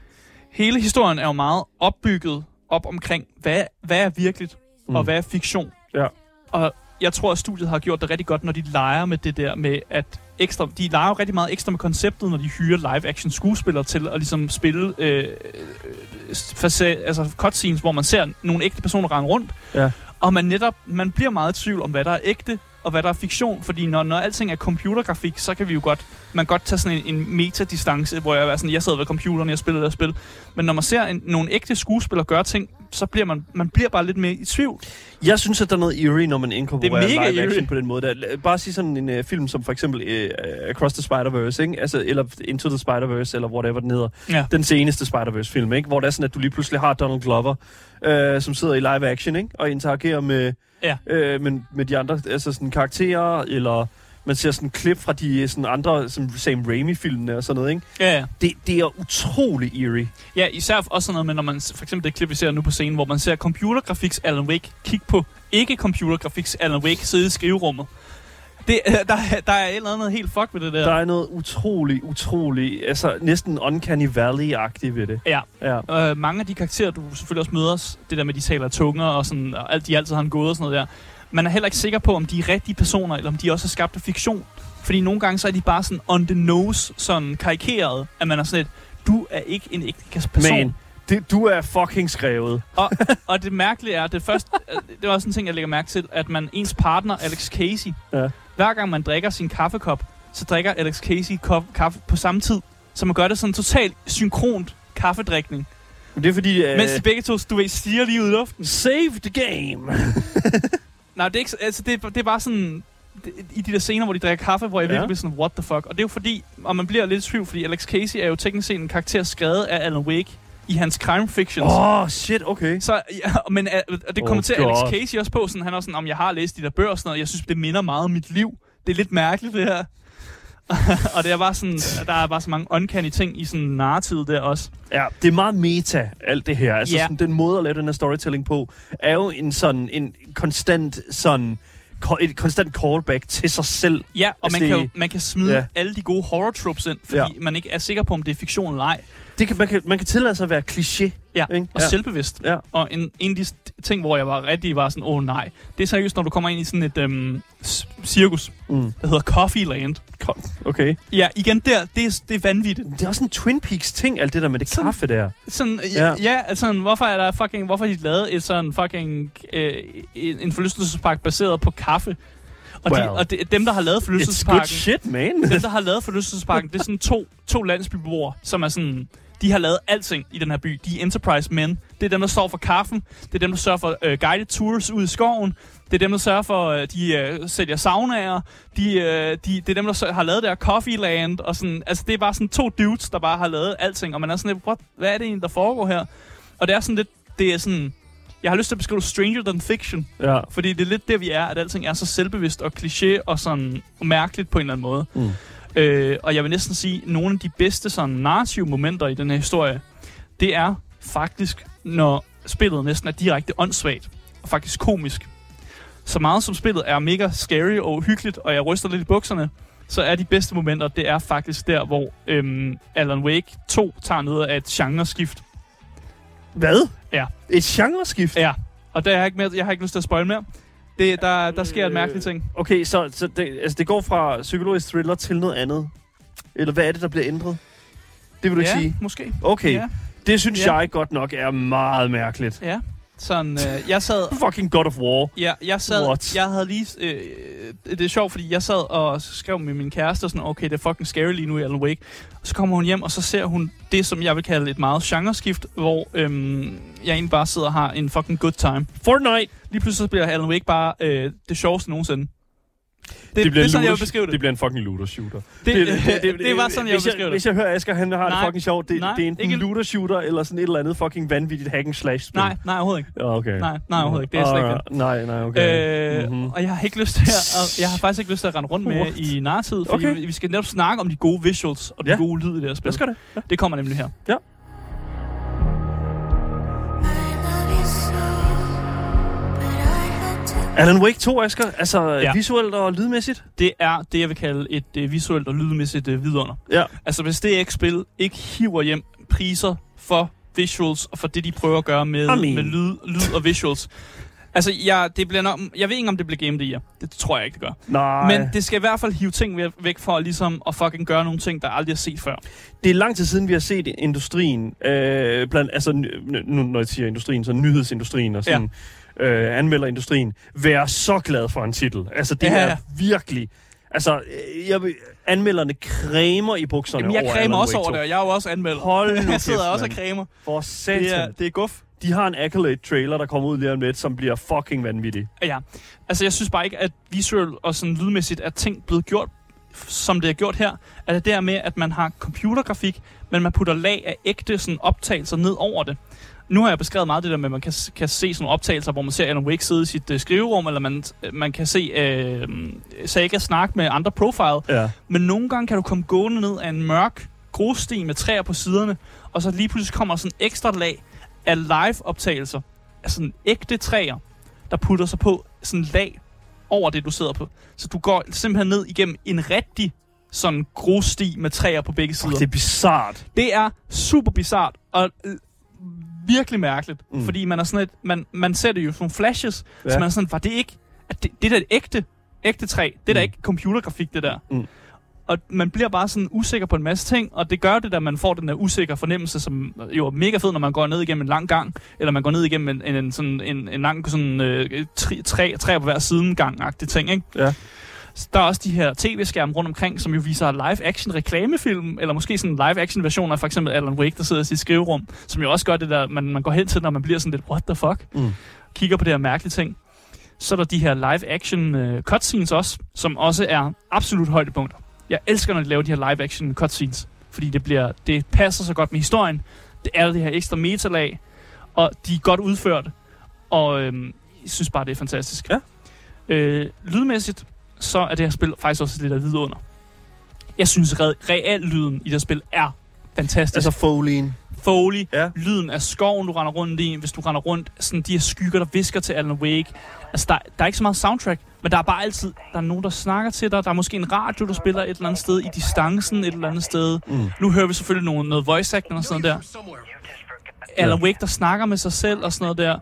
Hele historien er jo meget opbygget op omkring, hvad, hvad er virkeligt, mm. og hvad er fiktion. Ja. Og jeg tror, at studiet har gjort det rigtig godt, når de leger med det der med, at ekstra, de leger jo rigtig meget ekstra med konceptet, når de hyrer live-action skuespillere til at ligesom spille øh, øh, fase, altså cutscenes, hvor man ser nogle ægte personer rende rundt. Ja. Og man netop, man bliver meget i tvivl om, hvad der er ægte, og hvad der er fiktion. Fordi når, når alting er computergrafik, så kan vi jo godt, man godt tage sådan en, en metadistance, hvor jeg er sådan, jeg sidder ved computeren, jeg spiller det her spil. Men når man ser en, nogle ægte skuespillere gøre ting, så bliver man, man bliver bare lidt mere i tvivl. Jeg synes, at der er noget eerie, når man inkorporerer er live action eerie. på den måde. Der. Bare sige sådan en uh, film som for eksempel uh, Across the Spider-Verse, ikke? Altså, eller Into the Spider-Verse, eller whatever den hedder. Ja. Den seneste Spider-Verse-film, ikke? Hvor det er sådan, at du lige pludselig har Donald Glover, uh, som sidder i live action, ikke? Og interagerer med, Ja. uh, med, med de andre altså sådan karakterer, eller man ser sådan klip fra de sådan andre som Sam Raimi-filmene og sådan noget, ikke? Ja, ja. Det, det er utrolig eerie. Ja, især også sådan noget med, når man for eksempel det klip, vi ser nu på scenen, hvor man ser computergrafiks Alan Wake kigge på ikke computergrafiks Alan Wake sidde i skriverummet. Det, øh, der, er- der er et eller andet helt fuck ved det der. Der er noget utrolig, utrolig, altså næsten Uncanny Valley-agtigt ved det. Ja, Ja. øh, mange af de karakterer, du selvfølgelig også møder, det der med, de taler tunger og sådan, og alt, de altid har en gåde og sådan noget der. Man er heller ikke sikker på, om de er rigtige personer, eller om de også er skabt af fiktion. Fordi nogle gange så er de bare sådan on the nose, sådan karikeret, at man er sådan et, du er ikke en ægte person. Man, det, du er fucking skrevet. Og, og det mærkelige er, det først, det var også en ting, jeg lægger mærke til, at man ens partner, Alex Casey, Ja. Hver gang man drikker sin kaffekop, så drikker Alex Casey kop, kaffe på samme tid. Så man gør det sådan totalt synkront kaffedrikning. Men det er fordi... Uh, Mens de begge to, du ved, stiger lige ud i luften. Save the game. Nej, det er, ikke, så- altså, det, er- det er bare sådan... det- I de der scener, hvor de drikker kaffe, hvor jeg Ja. virkelig bliver sådan, what the fuck? Og det er jo fordi, og man bliver lidt i tvivl, fordi Alex Casey er jo teknisk set en karakter skrevet af Alan Wake i hans crime fictions. Åh, oh, shit, okay. Så, ja, men øh, og det Oh kommenterer Alex. Casey også på, sådan, han er også sådan, om jeg har læst de der bøger og sådan noget, jeg synes, det minder meget om mit liv. Det er lidt mærkeligt, det her. og det er bare sådan, der er bare så mange uncanny ting i sådan narrativet der også. Ja, det er meget meta, alt det her. Altså Ja. sådan, den måde at lave den her storytelling på, er jo en sådan, en konstant sådan, et konstant callback til sig selv. Ja, og Altså, man, kan jo, det- man kan smide Ja. alle de gode horror tropes ind, fordi ja. man ikke er sikker på, om det er fiktion eller ej. Det kan, man, kan, man kan tillade sig at være kliché. Ja, Ikke? og Ja. selvbevidst. Ja. Og en, en af de ting, hvor jeg var rigtig var sådan, åh oh, nej, det er seriøst, når du kommer ind i sådan et øhm, cirkus, Mm. der hedder Coffee Land. Okay. Ja, igen der, det er, det er vanvittigt. Det er også en Twin Peaks ting, alt det der med det Sådan- kaffe der. Sådan, Ja. ja, altså, hvorfor er der fucking, hvorfor har de lavet et sådan fucking, øh, en, forlystelsespark baseret på kaffe? Og, de, Well, og de, dem, der har lavet It's good forlystelsesparken, shit, man. dem, der har lavet forlystelsesparken, det er sådan to, to landsbybeboere, som er sådan... De har lavet alting i den her by. De er enterprise men. Det er dem, der står for kaffen. Det er dem, der sørger for øh, guided tours ud i skoven. Det er dem, der sørger for, øh, de øh, sælger saunaer. De, øh, de, det er dem, der sør- har lavet der Coffee Land. Og sådan, altså, det er bare sådan to dudes, der bare har lavet alting. Og man er sådan lidt, hvad er det egentlig, der foregår her? Og det er sådan lidt, det er sådan... Jeg har lyst til at beskrive det stranger than fiction. Ja. Fordi det er lidt der, vi er, at alting er så selvbevidst og kliché og sådan mærkeligt på en eller anden måde. Mm. Øh, og jeg vil næsten sige, at nogle af de bedste sådan narrative momenter i den her historie, det er faktisk, når spillet næsten er direkte åndssvagt og faktisk komisk. Så meget som spillet er mega scary og uhyggeligt, og jeg ryster lidt i bukserne, så er de bedste momenter, det er faktisk der, hvor øhm, Alan Wake 2 tager noget af et genreskift. Hvad? Ja. Et genreskift? Ja, og der er jeg, ikke mere, jeg har ikke lyst til at spoil mere. Det, der, der sker en mærkelig ting. Okay, så, så det, altså, det går fra psykologisk thriller til noget andet? Eller hvad er det, der bliver ændret? Det vil du ikke ja, sige? måske. Okay, Ja, det synes Ja. jeg godt nok er meget mærkeligt. ja. Sådan, øh, jeg sad Fucking God of War. Ja, jeg sad, What? jeg havde lige, øh, det er sjovt, fordi jeg sad og skrev med min kæreste, sådan, okay, det er fucking scary lige nu i Alan Wake. Og så kommer hun hjem, og så ser hun det, som jeg vil kalde et meget genreskift, hvor øhm, jeg egentlig bare sidder og har en fucking good time. Fortnite. Lige pludselig så bliver Alan Wake bare øh, det sjoveste nogensinde. Det, det, bliver det er sådan, jeg vil beskrive det. Det bliver en fucking looter shooter. Det, det, det, det, var sådan, jeg vil beskrive Hvis det. jeg hører Asger, han har Nej. det fucking sjovt, det, Nej, det er enten ikke- en looter shooter, eller sådan et eller andet fucking vanvittigt hack and slash spil. Nej, nej, overhovedet ikke. Ja, okay. Nej, nej, overhovedet ikke. Det er slet ikke det. Nej, nej, okay. Øh, Mhm. Og jeg har ikke lyst til at, og jeg har faktisk ikke lyst til at rende rundt med What? i nartid, fordi Okay. vi, skal netop snakke om de gode visuals og de Ja. gode lyd i det her spil. Os gøre det. Ja. Det kommer nemlig her. I Alan Wake 2, Asger, altså Ja. visuelt og lydmæssigt? Det er det, jeg vil kalde et øh, visuelt og lydmæssigt øh, vidunder. Ja. Altså, hvis det ikke spil ikke hiver hjem priser for visuals og for det, de prøver at gøre med, I mean. med lyd, lyd og visuals. Altså, jeg, det bliver nok, jeg ved ikke, om det bliver Game Year. Det tror jeg ikke, det gør. Nej. Men det skal i hvert fald hive ting væ- væk for ligesom at fucking gøre nogle ting, der aldrig er set før. det er lang tid siden, vi har set industrien, øh, blandt, altså nu når jeg siger industrien, så nyhedsindustrien og sådan, ja. øh, anmelderindustrien, være så glad for en titel. Altså, det Ja. er virkelig... Altså, øh, jeg, vil- anmelderne cremer i bukserne Jamen, jeg over kræmer også over 2. det, og jeg er jo også anmeldt. Hold nu jeg sidder kæft, også og kræmer. For satan. Det er, det er guf. De har en Accolade-trailer, der kommer ud lige om lidt, som bliver fucking vanvittig. Ja, altså jeg synes bare ikke, at visuelt og sådan lydmæssigt er ting blevet gjort, som det er gjort her. Altså det er med, at man har computergrafik, men man putter lag af ægte sådan optagelser ned over det. Nu har jeg beskrevet meget det der med, at man kan, kan se sådan nogle optagelser, hvor man ser Alan Wake sidde i sit øh, skriverum, eller man, man kan se øh, Saga snakke med andre profile. Ja. Men nogle gange kan du komme gående ned af en mørk grussti med træer på siderne, og så lige pludselig kommer sådan ekstra lag af live-optagelser af sådan ægte træer, der putter sig på sådan lag over det, du sidder på. Så du går simpelthen ned igennem en rigtig sådan grussti med træer på begge sider. Oh, det er bizart. Det er super bizart og øh, virkelig mærkeligt, Mm. fordi man er sådan et, man, man ser det jo som flashes, ja. Så man er sådan, var det ikke, at det, det der er et ægte, ægte træ, det er da Mm. ikke computergrafik, det der. Mm. Og man bliver bare sådan usikker på en masse ting, og det gør det, da man får den der usikre fornemmelse, som jo er mega fed, når man går ned igennem en lang gang, eller man går ned igennem en, en, en, sådan, en, en lang sådan, øh, tre, tre, tre på hver siden gang-agtig ting, ikke? Ja. Der er også de her tv-skærme rundt omkring, som jo viser live-action reklamefilm, eller måske sådan live-action version af for eksempel Alan Wake, der sidder i sit skriverum, som jo også gør det der, man, man går hen til, når man bliver sådan lidt, what the fuck? Mm. Kigger på det her mærkelige ting. Så er der de her live-action uh, cutscenes også, som også er absolut højdepunkter. Jeg elsker, når de laver de her live-action cutscenes, fordi det, bliver, det passer så godt med historien. Det er det her ekstra metalag, og de er godt udført, og øhm, jeg synes bare, det er fantastisk. Ja. Øh, lydmæssigt, så er det her spil faktisk også lidt af vidunder. Jeg synes, re- real-lyden i det her spil er fantastisk. Altså Folien. Foley, Ja. lyden af skoven, du render rundt i, hvis du render rundt, sådan de her skygger, der visker til Alan Wake. Altså, der, der er ikke så meget soundtrack, men der er bare altid, der er nogen, der snakker til dig. Der er måske en radio, du spiller et eller andet sted, i distancen et eller andet sted. Mm. Nu hører vi selvfølgelig noget, noget voice acting og sådan noget der. Alan Wake, der snakker med sig selv og sådan noget der.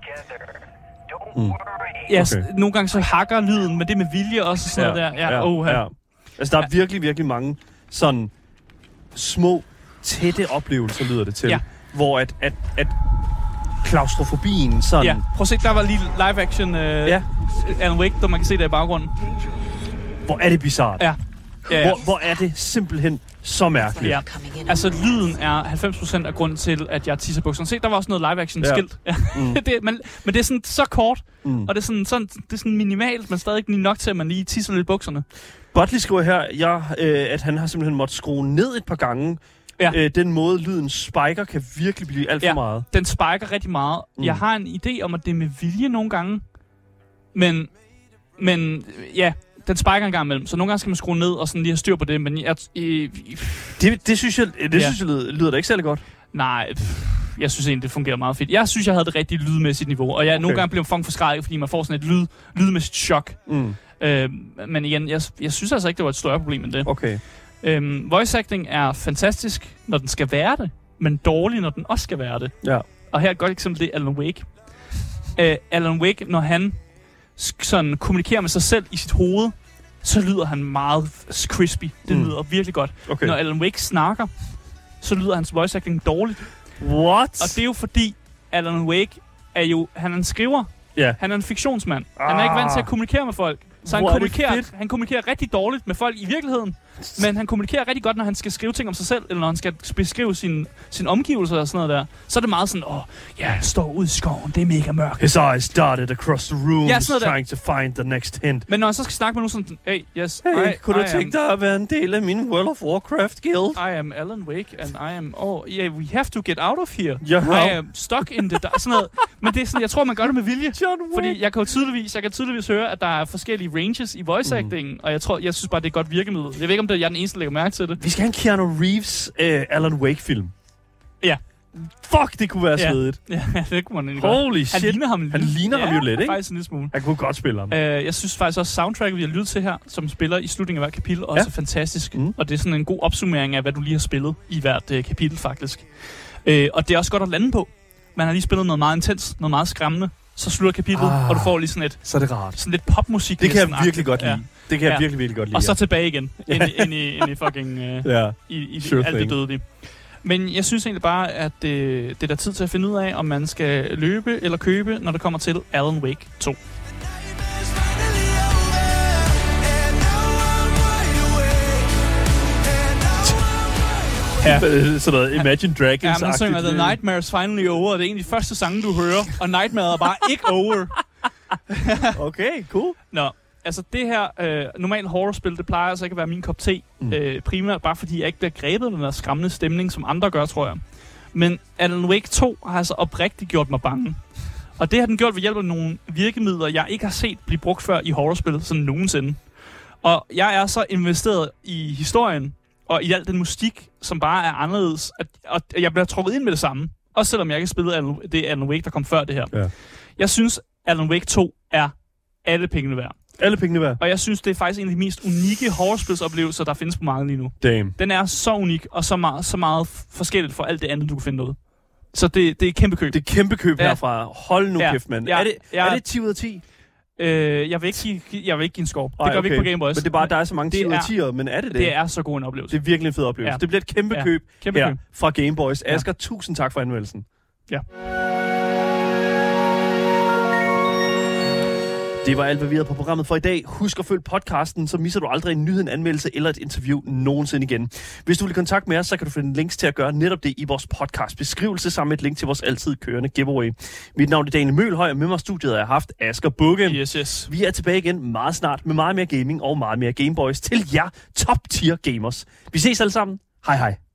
Mm. Ja, Okay. nogle gange så hakker lyden, men det med vilje også og sådan noget der. Ja, ja, oh, ja. Altså, der er virkelig, virkelig mange sådan små, tætte oplevelser, lyder det til. Ja. Hvor at, at, at klaustrofobien sådan... ja. Prøv at se, der var lige live action uh, Ja. Alan Wake, der man kan se der i baggrunden. Hvor er det bizart. Ja. Ja, ja. Hvor, hvor er det simpelthen så mærkeligt. Ja. Altså, lyden er 90% af grunden til, at jeg tisser bukserne. Se, der var også noget live-action-skilt. Ja. Mm. det, men, men det er sådan så kort, mm. og det er sådan, sådan, det er sådan minimalt, men stadig ikke lige nok til, at man lige tisser lidt bukserne. Butley skriver her, jeg, øh, at han har simpelthen måttet skrue ned et par gange. Ja. Øh, den måde, lyden spiker, kan virkelig blive alt for Ja. meget. Den spiker rigtig meget. Mm. Jeg har en idé om, at det er med vilje nogle gange. Men, men ja, den spiker en gang imellem. Så nogle gange skal man skrue ned og sådan lige have styr på det. Men jeg, øh, Det, det synes jeg, det Ja. synes jeg lyder, lyder da ikke særlig godt. nej, pff, jeg synes egentlig, det fungerer meget fedt. Jeg synes, jeg havde det rigtige lydmæssigt niveau. Og jeg okay. nogle gange blev fucking forskrækket, fordi man får sådan et lyd, lydmæssigt chok. Mm. Øh, men igen, jeg, jeg synes altså ikke, det var et større problem end det. Okay. Øhm, voice acting er fantastisk, når den skal være det, men dårlig, når den også skal være det. Ja. Og her er et godt eksempel, det er Alan Wake. Øh, Alan Wake, når han sådan kommunikerer med sig selv i sit hoved, så lyder han meget crispy. Det Mm. lyder virkelig godt. Okay. Når Alan Wake snakker, så lyder hans voice acting dårligt. What? Og det er jo fordi, Alan Wake er jo, han er en skriver. Ja. Han er en fiktionsmand. Han er ikke vant til at kommunikere med folk. Så han er kommunikerer, han kommunikerer rigtig dårligt med folk i virkeligheden. Men han kommunikerer rigtig godt, når han skal skrive ting om sig selv, eller når han skal beskrive sin, sin omgivelser og sådan noget der. Så er det meget sådan, åh, ja, jeg står ude i skoven, det er mega mørkt. His eyes darted across the room, Ja, der. trying to find the next hint. Men når han så skal snakke med nogen sådan, hey, yes, Hey, I, kunne du I tænke am, dig at være en del af min World of Warcraft guild? I am Alan Wake, and I am, oh, yeah, we have to get out of here. Ja. I am stuck in the dark. Sådan noget. Men det er sådan, jeg tror, man gør det med vilje. John Wick. Fordi jeg kan jo tydeligvis, jeg kan tydeligvis høre, at der er forskellige ranges i voice Mhm. acting, og jeg tror, jeg synes bare, det er et godt virkemiddel. Jeg ved ikke, om det er jeg den eneste, der lægger mærke til det. Vi skal have en Keanu Reeves uh, Alan Wake-film. Ja. Fuck, det kunne være Ja. svedigt. Ja, det kunne man egentlig godt. Holy Han shit. ligner ham Han ligner ham jo lidt, ikke? faktisk en lille smule. Han kunne godt spille ham. Uh, jeg synes faktisk også, soundtracket, vi har lyttet til her, som spiller i slutningen af hvert kapitel, også Ja. er fantastisk. Mm. Og det er sådan en god opsummering af, hvad du lige har spillet i hvert uh, kapitel, faktisk. Uh, og det er også godt at lande på. Man har lige spillet noget meget intens, noget meget skræmmende. Så slutter kapitlet, Ah. og du får lige sådan, et, Så er det rart. sådan lidt popmusik. Det kan jeg virkelig godt lide. Ja. Det kan jeg Ja. virkelig, virkelig godt lide. Og så tilbage igen, ind, i, ind, i, ind i fucking... Uh, ja. i, i Sure alt det thing. dødelige. Men jeg synes egentlig bare, at øh, det er der tid til at finde ud af, om man skal løbe eller købe, når det kommer til Alan Wake 2. Ja. Sådan noget Imagine Dragons. Ja, man synger The Nightmare's Finally Over, og det er de første sange, du hører, og Nightmare er bare ikke over. Okay, cool. Nå, altså det her øh, normalt horrorspil, det plejer altså ikke at være min kop te. Mm. Øh, primært bare fordi jeg ikke bliver grebet af den der skræmmende stemning, som andre gør, tror jeg. Men Alan Wake 2 har altså oprigtigt gjort mig bange. Og det har den gjort ved hjælp af nogle virkemidler, jeg ikke har set blive brugt før i horrorspil sådan nogensinde. Og jeg er så investeret i historien, og i al den musik, som bare er anderledes, at, at jeg bliver trukket ind med det samme. Også selvom jeg ikke har spillet Alan, det Alan Wake, der kom før det her. Ja. Jeg synes, Alan Wake 2 er alle pengene værd. Alle pengene værd. Og jeg synes, det er faktisk en af de mest unikke horrorspilsoplevelser, der findes på markedet lige nu. Damn. Den er så unik, og så meget, så meget forskelligt fra alt det andet, du kan finde noget. Så det, det er kæmpe køb. Det er kæmpe køb Ja. herfra. Hold nu Ja. kæft, mand. Ja. Er, det, Ja. er det 10 ud af 10? Øh, jeg, vil ikke give, jeg vil ikke give en score. Ej, det gør vi ikke okay. på Game Boys. Men det er bare, der er så mange Det 10 ud af er- 10'ere, men er det det? det er så god en oplevelse. det er virkelig en fed oplevelse. Ja. Det bliver et kæmpe Ja. køb Kæmpe her køb. fra Game Boys. Ja. Asger, tusind tak for anmeldelsen. Ja. Det var alt, hvad vi havde på programmet for i dag. Husk at følge podcasten, så misser du aldrig en nyhed, en anmeldelse eller et interview nogensinde igen. Hvis du vil i kontakt med os, så kan du finde links til at gøre netop det i vores podcast beskrivelse, sammen med et link til vores altid kørende giveaway. Mit navn er Daniel Mølhøj, og med mig i studiet har jeg haft Asger Bukke. Yes, yes. Vi er tilbage igen meget snart med meget mere gaming og meget mere Gameboys til jer top tier gamers. Vi ses alle sammen. Hej hej.